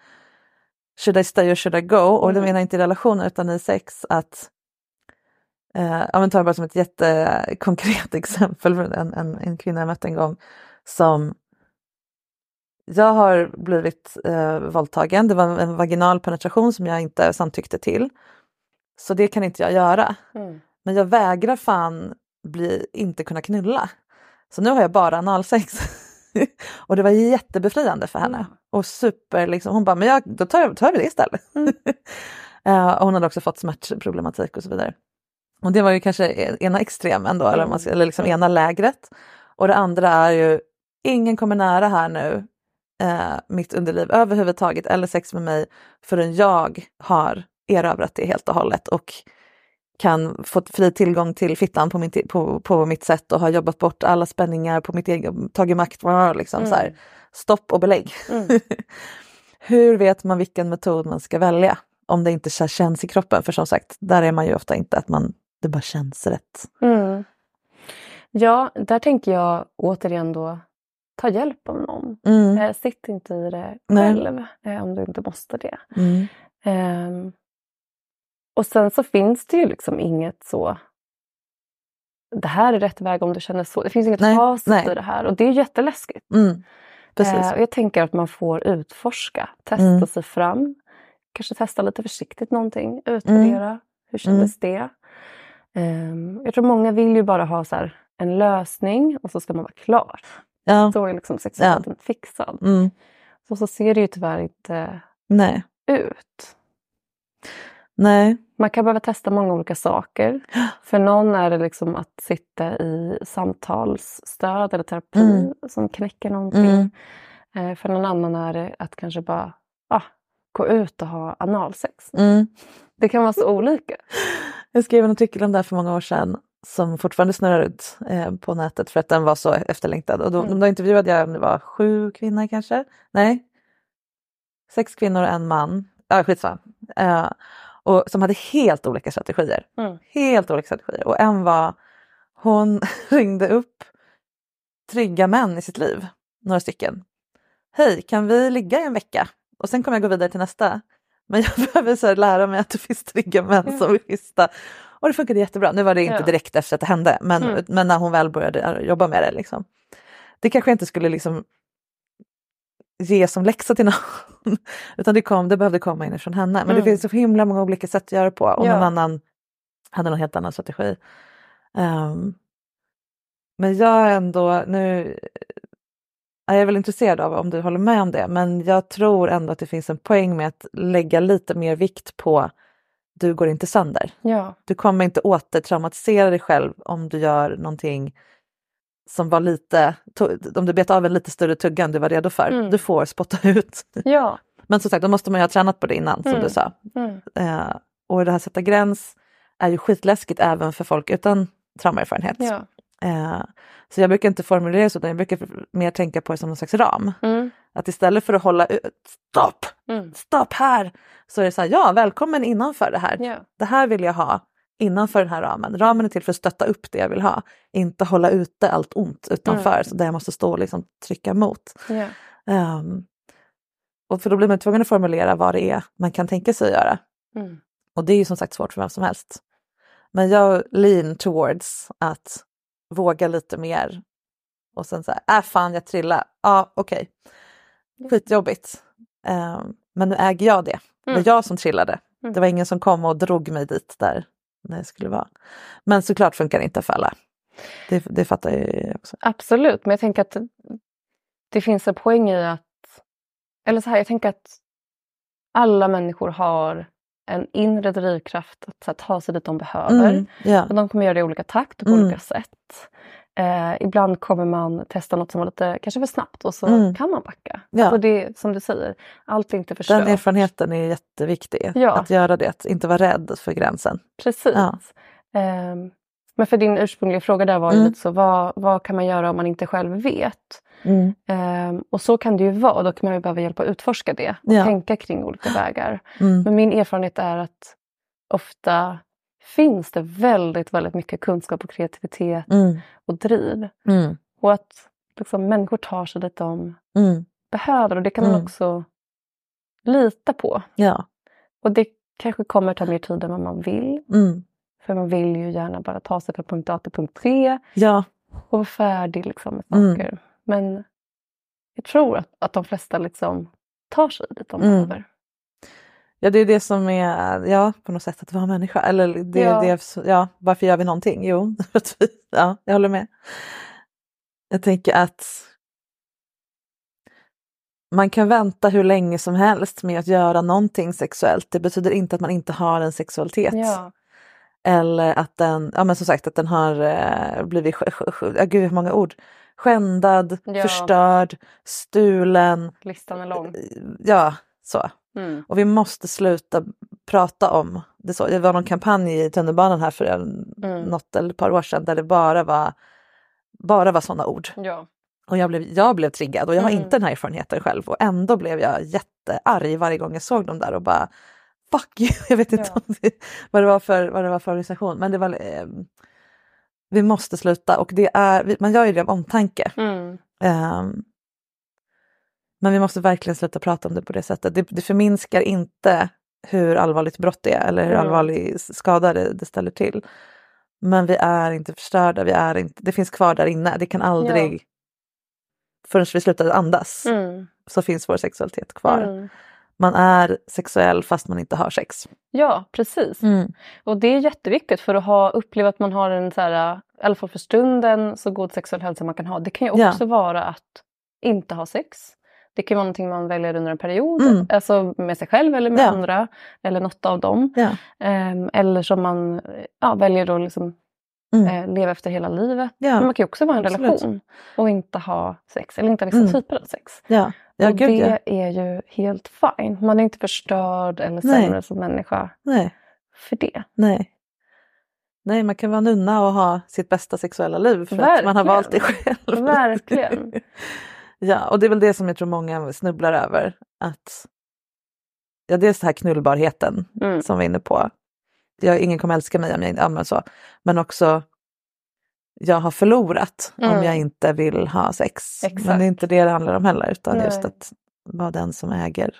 should I stay or should I go? Och det Mm. menar jag inte i relationer utan i sex att eh, ja, men ta det bara som ett jättekonkret exempel. för En, en, en kvinna jag mötte en gång som jag har blivit eh, våldtagen. Det var en vaginal penetration som jag inte samtyckte till. Så det kan inte jag göra. Mm. Men jag vägrar fan bli, inte kunna knulla. Så nu har jag bara analsex. och det var jättebefriande för henne. Mm. Och super liksom, hon bara, men jag, då tar, tar vi det istället. Eh, och hon hade också fått smärtproblematik och så vidare. Och det var ju kanske ena extremen då, eller, om man ska, eller liksom ena lägret. Och det andra är ju, ingen kommer nära här nu eh, mitt underliv överhuvudtaget eller sex med mig förrän jag har erövrat det helt och hållet och kan få fri tillgång till fittan på, min, på, på mitt sätt och har jobbat bort alla spänningar på mitt eget, tagit makt, liksom så här, stopp och belägg. Mm. Hur vet man vilken metod man ska välja om det inte känns i kroppen? För som sagt, där är man ju ofta inte att man, det bara känns rätt. Mm. Ja, där tänker jag återigen då ta hjälp av någon. Mm. Eh, sitt inte i det själv eh, om du inte måste det. Mm. Ehm, och sen så finns det ju liksom inget så det här är rätt väg om du känner så. Det finns inget Nej, facit nej. i det här och det är jätteläskigt. Mm. Precis. Eh, jag tänker att man får utforska, testa Mm. sig fram. Kanske testa lite försiktigt någonting, utvärdera. Mm. Hur kändes det? Ehm, jag tror många vill ju bara ha så här, en lösning och så ska man vara klar. ja. Så är liksom sexualiteten fixad. Mm. Så, så ser det ju tyvärr inte Nej. ut. Nej. Man kan behöva testa många olika saker. För någon är det liksom att sitta i samtalsstöd eller terapi Mm. som knäcker någonting. Mm. Eh, För någon annan är det att kanske bara ah, gå ut och ha analsex. Mm. Det kan vara så olika. Jag skrev en artikel om det här för många år sedan som fortfarande snurrar ut eh, på nätet för att den var så efterlängtad. Och då, Mm. då intervjuade jag om det var sju kvinnor kanske. Nej, sex kvinnor och en man. Ja, skitsamma. Eh, och som hade helt olika strategier. Mm. Helt olika strategier. Och en var, hon ringde upp trygga män i sitt liv, några stycken. Hej, kan vi ligga i en vecka? Och sen kommer jag gå vidare till nästa. Men jag behöver så lära mig att det finns trygga män som vill schyssta. Och det funkade jättebra. Nu var det inte direkt efter att det hände, men, Mm. men när hon väl började jobba med det. Liksom. Det kanske inte skulle liksom ge som läxa till någon. Utan det, kom, det behövde komma inifrån henne. Men det Mm. finns så himla många olika sätt att göra på. Och Ja. någon annan hade någon helt annan strategi. Ehm, men jag är ändå nu jag är väl intresserad av om du håller med om det, men jag tror ändå att det finns en poäng med att lägga lite mer vikt på du går inte sönder. Ja. Du kommer inte återtraumatisera dig själv om du gör någonting som var lite, om du bet av en lite större tugga än du var redo för. Mm. Du får spotta ut. Ja. Men som sagt, då måste man ju ha tränat på det innan som Mm. du sa. Mm. Eh, och det här sätta gräns är ju skitläskigt även för folk utan traumaerfarenhet. ja. Eh, så jag brukar inte formulera det så, utan jag brukar mer tänka på det som någon slags ram. Mm. Att istället för att hålla ut, stopp, Mm. stopp här, så är det så här, ja välkommen innanför det här. Ja. Det här vill jag ha innanför den här ramen. Ramen är till för att stötta upp det jag vill ha, inte hålla ute allt ont utanför, Mm. så där jag måste stå och liksom trycka emot. Ja. Ehm, och för då blir man tvungen att formulera vad det är man kan tänka sig att göra. Mm. Och det är ju som sagt svårt för vem som helst. Men jag lean towards att våga lite mer. Och sen så här, äh fan jag trillar. Ja okej. Skitjobbigt. Ehm, men nu äger jag det. Det Mm. var jag som trillade. Mm. Det var ingen som kom och drog mig dit där när jag skulle vara. Men såklart funkar det inte för alla. Det, det fattar jag ju också. Absolut, men jag tänker att det finns en poäng i att... Eller så här, jag tänker att alla människor har en inre drivkraft att här, ta sig dit de behöver. Mm, ja. Och de kommer göra det i olika takt och på Mm. olika sätt. Eh, ibland kommer man testa något som var lite kanske för snabbt och så Mm. kan man backa. Ja. Alltså det, som du säger, allt är inte förstört. Den erfarenheten är jätteviktig. Ja. Att göra det, att inte vara rädd för gränsen. Precis. Ja. Ehm, men för din ursprungliga fråga där var ju Mm. lite så, vad, vad kan man göra om man inte själv vet? Mm. Ehm, och så kan det ju vara, då kan man ju behöva hjälp att utforska det och Ja. tänka kring olika vägar. Mm. Men min erfarenhet är att ofta finns det väldigt, väldigt mycket kunskap och kreativitet Mm. och driv. Mm. Och att liksom, människor tar sig dit de Mm. behöver och det kan man Mm. också lita på. Ja. Och det kanske kommer ta mer tid än vad man vill. Mm. För man vill ju gärna bara ta sig från punkt A till punkt C Ja. och vara färdig liksom, med Mm. saker. Men jag tror att, att de flesta liksom tar sig dit de behöver. Ja, det är det som är, ja, på något sätt att vara människa. Eller det, Ja. det, ja, varför gör vi någonting? Jo, ja, jag håller med. Jag tänker att man kan vänta hur länge som helst med att göra någonting sexuellt. Det betyder inte att man inte har en sexualitet. Ja. Eller att den, ja men som sagt att den har eh, blivit, ja, gud hur många ord, skändad, Ja. förstörd, stulen, Listan är lång. ja så. Mm. Och vi måste sluta prata om det. Så. Det var någon kampanj i tunnelbanan här för en, Mm. något eller ett par år sedan där det bara var, bara var sådana ord. Ja. Och jag blev, jag blev triggad och jag har Mm. inte den här erfarenheten själv och ändå blev jag jättearg varje gång jag såg dem där och bara fuck you, jag vet inte Ja. det, vad, det var för, vad det var för organisation men det var eh, vi måste sluta och det är, man gör ju det av omtanke. Mm. Ehm, men vi måste verkligen sluta prata om det på det sättet. Det, det förminskar inte hur allvarligt brott det är eller hur allvarlig skada det, det ställer till. Men vi är inte förstörda, vi är inte, det finns kvar där inne. Det kan aldrig, förrän vi slutar andas, Mm. så finns vår sexualitet kvar. Mm. Man är sexuell fast man inte har sex. Ja, precis. Mm. Och det är jätteviktigt för att ha, uppleva att man har en, så här, i alla fall för stunden, så god sexuell hälsa man kan ha. Det kan ju Ja. också vara att inte ha sex. Det kan vara någonting man väljer under en period, Mm. alltså med sig själv eller med Ja. andra, eller något av dem. Ja. Ehm, eller som man ja, väljer att liksom, Mm. eh, leva efter hela livet. Men man kan ju också vara i en Absolut. relation och inte ha sex, eller inte ha vissa Mm. typer av sex. Ja, och gud det ja. är ju helt fine. Man är inte förstörd eller Nej. sämre som människa Nej, för det. nej. Nej, man kan vara nunna och ha sitt bästa sexuella liv för att man har Verkligen. valt det själv. Verkligen. ja, och det är väl det som jag tror många snubblar över. Att, ja, dels det här knullbarheten Mm. som vi är inne på. Jag, ingen kommer älska mig om jag inte använder så. Men också, jag har förlorat om Mm. jag inte vill ha sex. Men Exakt. det är inte det det handlar om heller, utan Nej. just att vara den som äger,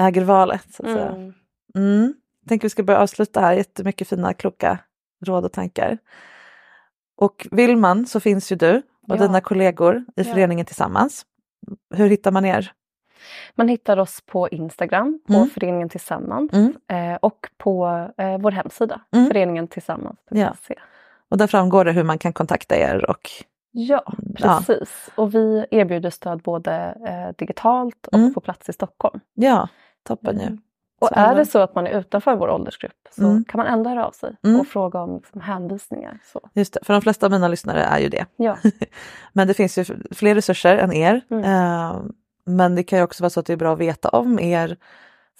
äger valet. Så att säga. Mm. Mm. Jag tänker vi ska börja avsluta här. Jättemycket fina kloka råd och tankar. Och vill man så finns ju du och Ja. dina kollegor i Ja. föreningen Tillsammans. Hur hittar man er? Man hittar oss på Instagram, på Mm. Föreningen Tillsammans Mm. eh, och på eh, vår hemsida, Mm. föreningentillsammans.se. Och där framgår det hur man kan kontakta er och Ja, Ja. precis. Och vi erbjuder stöd både eh, digitalt och Mm. på plats i Stockholm. ja, toppen ju. Och är det så att man är utanför vår åldersgrupp så Mm. kan man ändå höra av sig Mm. och fråga om liksom, hänvisningar. Så. Just det, för de flesta av mina lyssnare är ju det. Ja. Men det finns ju fler resurser än er. Mm. Eh, men det kan ju också vara så att det är bra att veta om er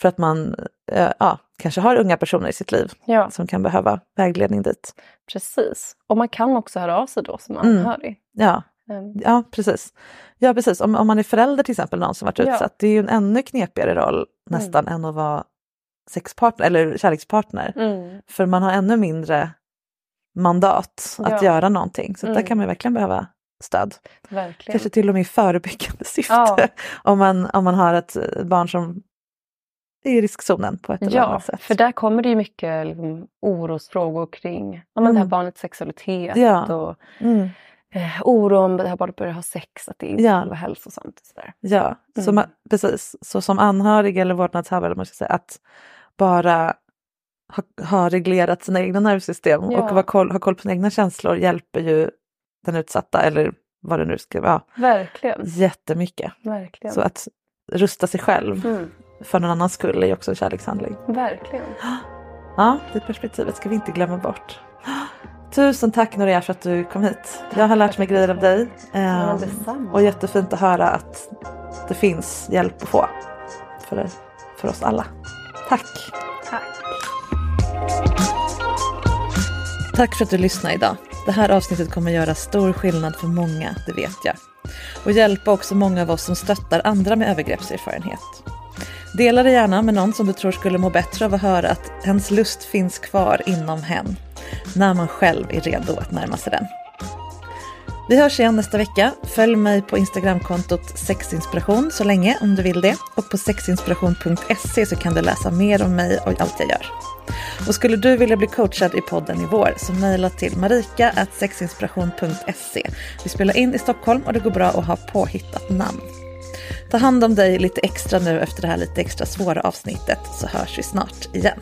för att man eh, ja, kanske har unga personer i sitt liv ja, som kan behöva vägledning dit. precis. Och man kan också höra av sig då som Mm. anhörig. Ja, Mm. ja precis. Ja, precis. Om, om man är förälder till exempel, någon som varit Ja. Mm. utsatt, det är ju en ännu knepigare roll nästan än att vara sexpartner eller kärlekspartner. Mm. För man har ännu mindre mandat att Ja. göra någonting. Så där Mm. kan man verkligen behöva stöd. Verkligen. Kanske till och med i förebyggande syfte. Ja. Om, man, om man har ett eh, barn som är i riskzonen på ett eller Ja, annat sätt. för där kommer det ju mycket liksom, orosfrågor kring ja, men det här Mm. barnets sexualitet Ja. och Mm. Eh, oro om det här barnet börjar ha sex, att det inte Ja. skulle vara hälsosamt. Och sådär. Ja, så Mm. man, precis. Så som anhörig eller vårdnadshavare, man ska säga, att bara ha, ha reglerat sina egna nervsystem Ja. och ha koll, ha koll på sina egna känslor hjälper ju den utsatta, eller vad det nu ska vara, Verkligen. jättemycket. Verkligen. Så att rusta sig själv Mm. för någon annans skull är ju också en kärlekshandling. Verkligen. Ja, det perspektivet ska vi inte glömma bort. Tusen tack Noria för att du kom hit. Jag har lärt mig grejer av dig. Ja, Eh, detsamma. och jättefint att höra att det finns hjälp att få för, för oss alla. Tack! Tack. Tack för att du lyssnade idag. Det här avsnittet kommer göra stor skillnad för många, det vet jag. Och hjälpa också många av oss som stöttar andra med övergreppserfarenhet. Dela det gärna med någon som du tror skulle må bättre av att höra att ens lust finns kvar inom hen, när man själv är redo att närma sig den. Vi hörs igen nästa vecka. Följ mig på Instagramkontot sexinspiration så länge om du vill det. Och på sexinspiration.se så kan du läsa mer om mig och allt jag gör. Och skulle du vilja bli coachad i podden i vår så mejla till marika.sexinspiration.se. Vi spelar in i Stockholm och det går bra att ha påhittat namn. Ta hand om dig lite extra nu efter det här lite extra svåra avsnittet så hörs vi snart igen.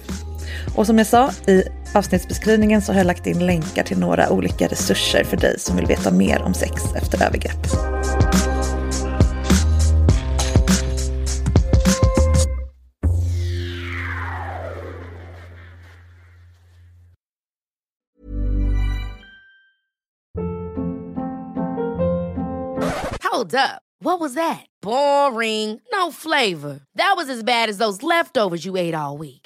Och som jag sa i avsnittsbeskrivningen så har jag lagt in länkar till några olika resurser för dig som vill veta mer om sex efter övergrepp. Hold up. What was that? Boring. No flavor. That was as bad as those leftovers you ate all week.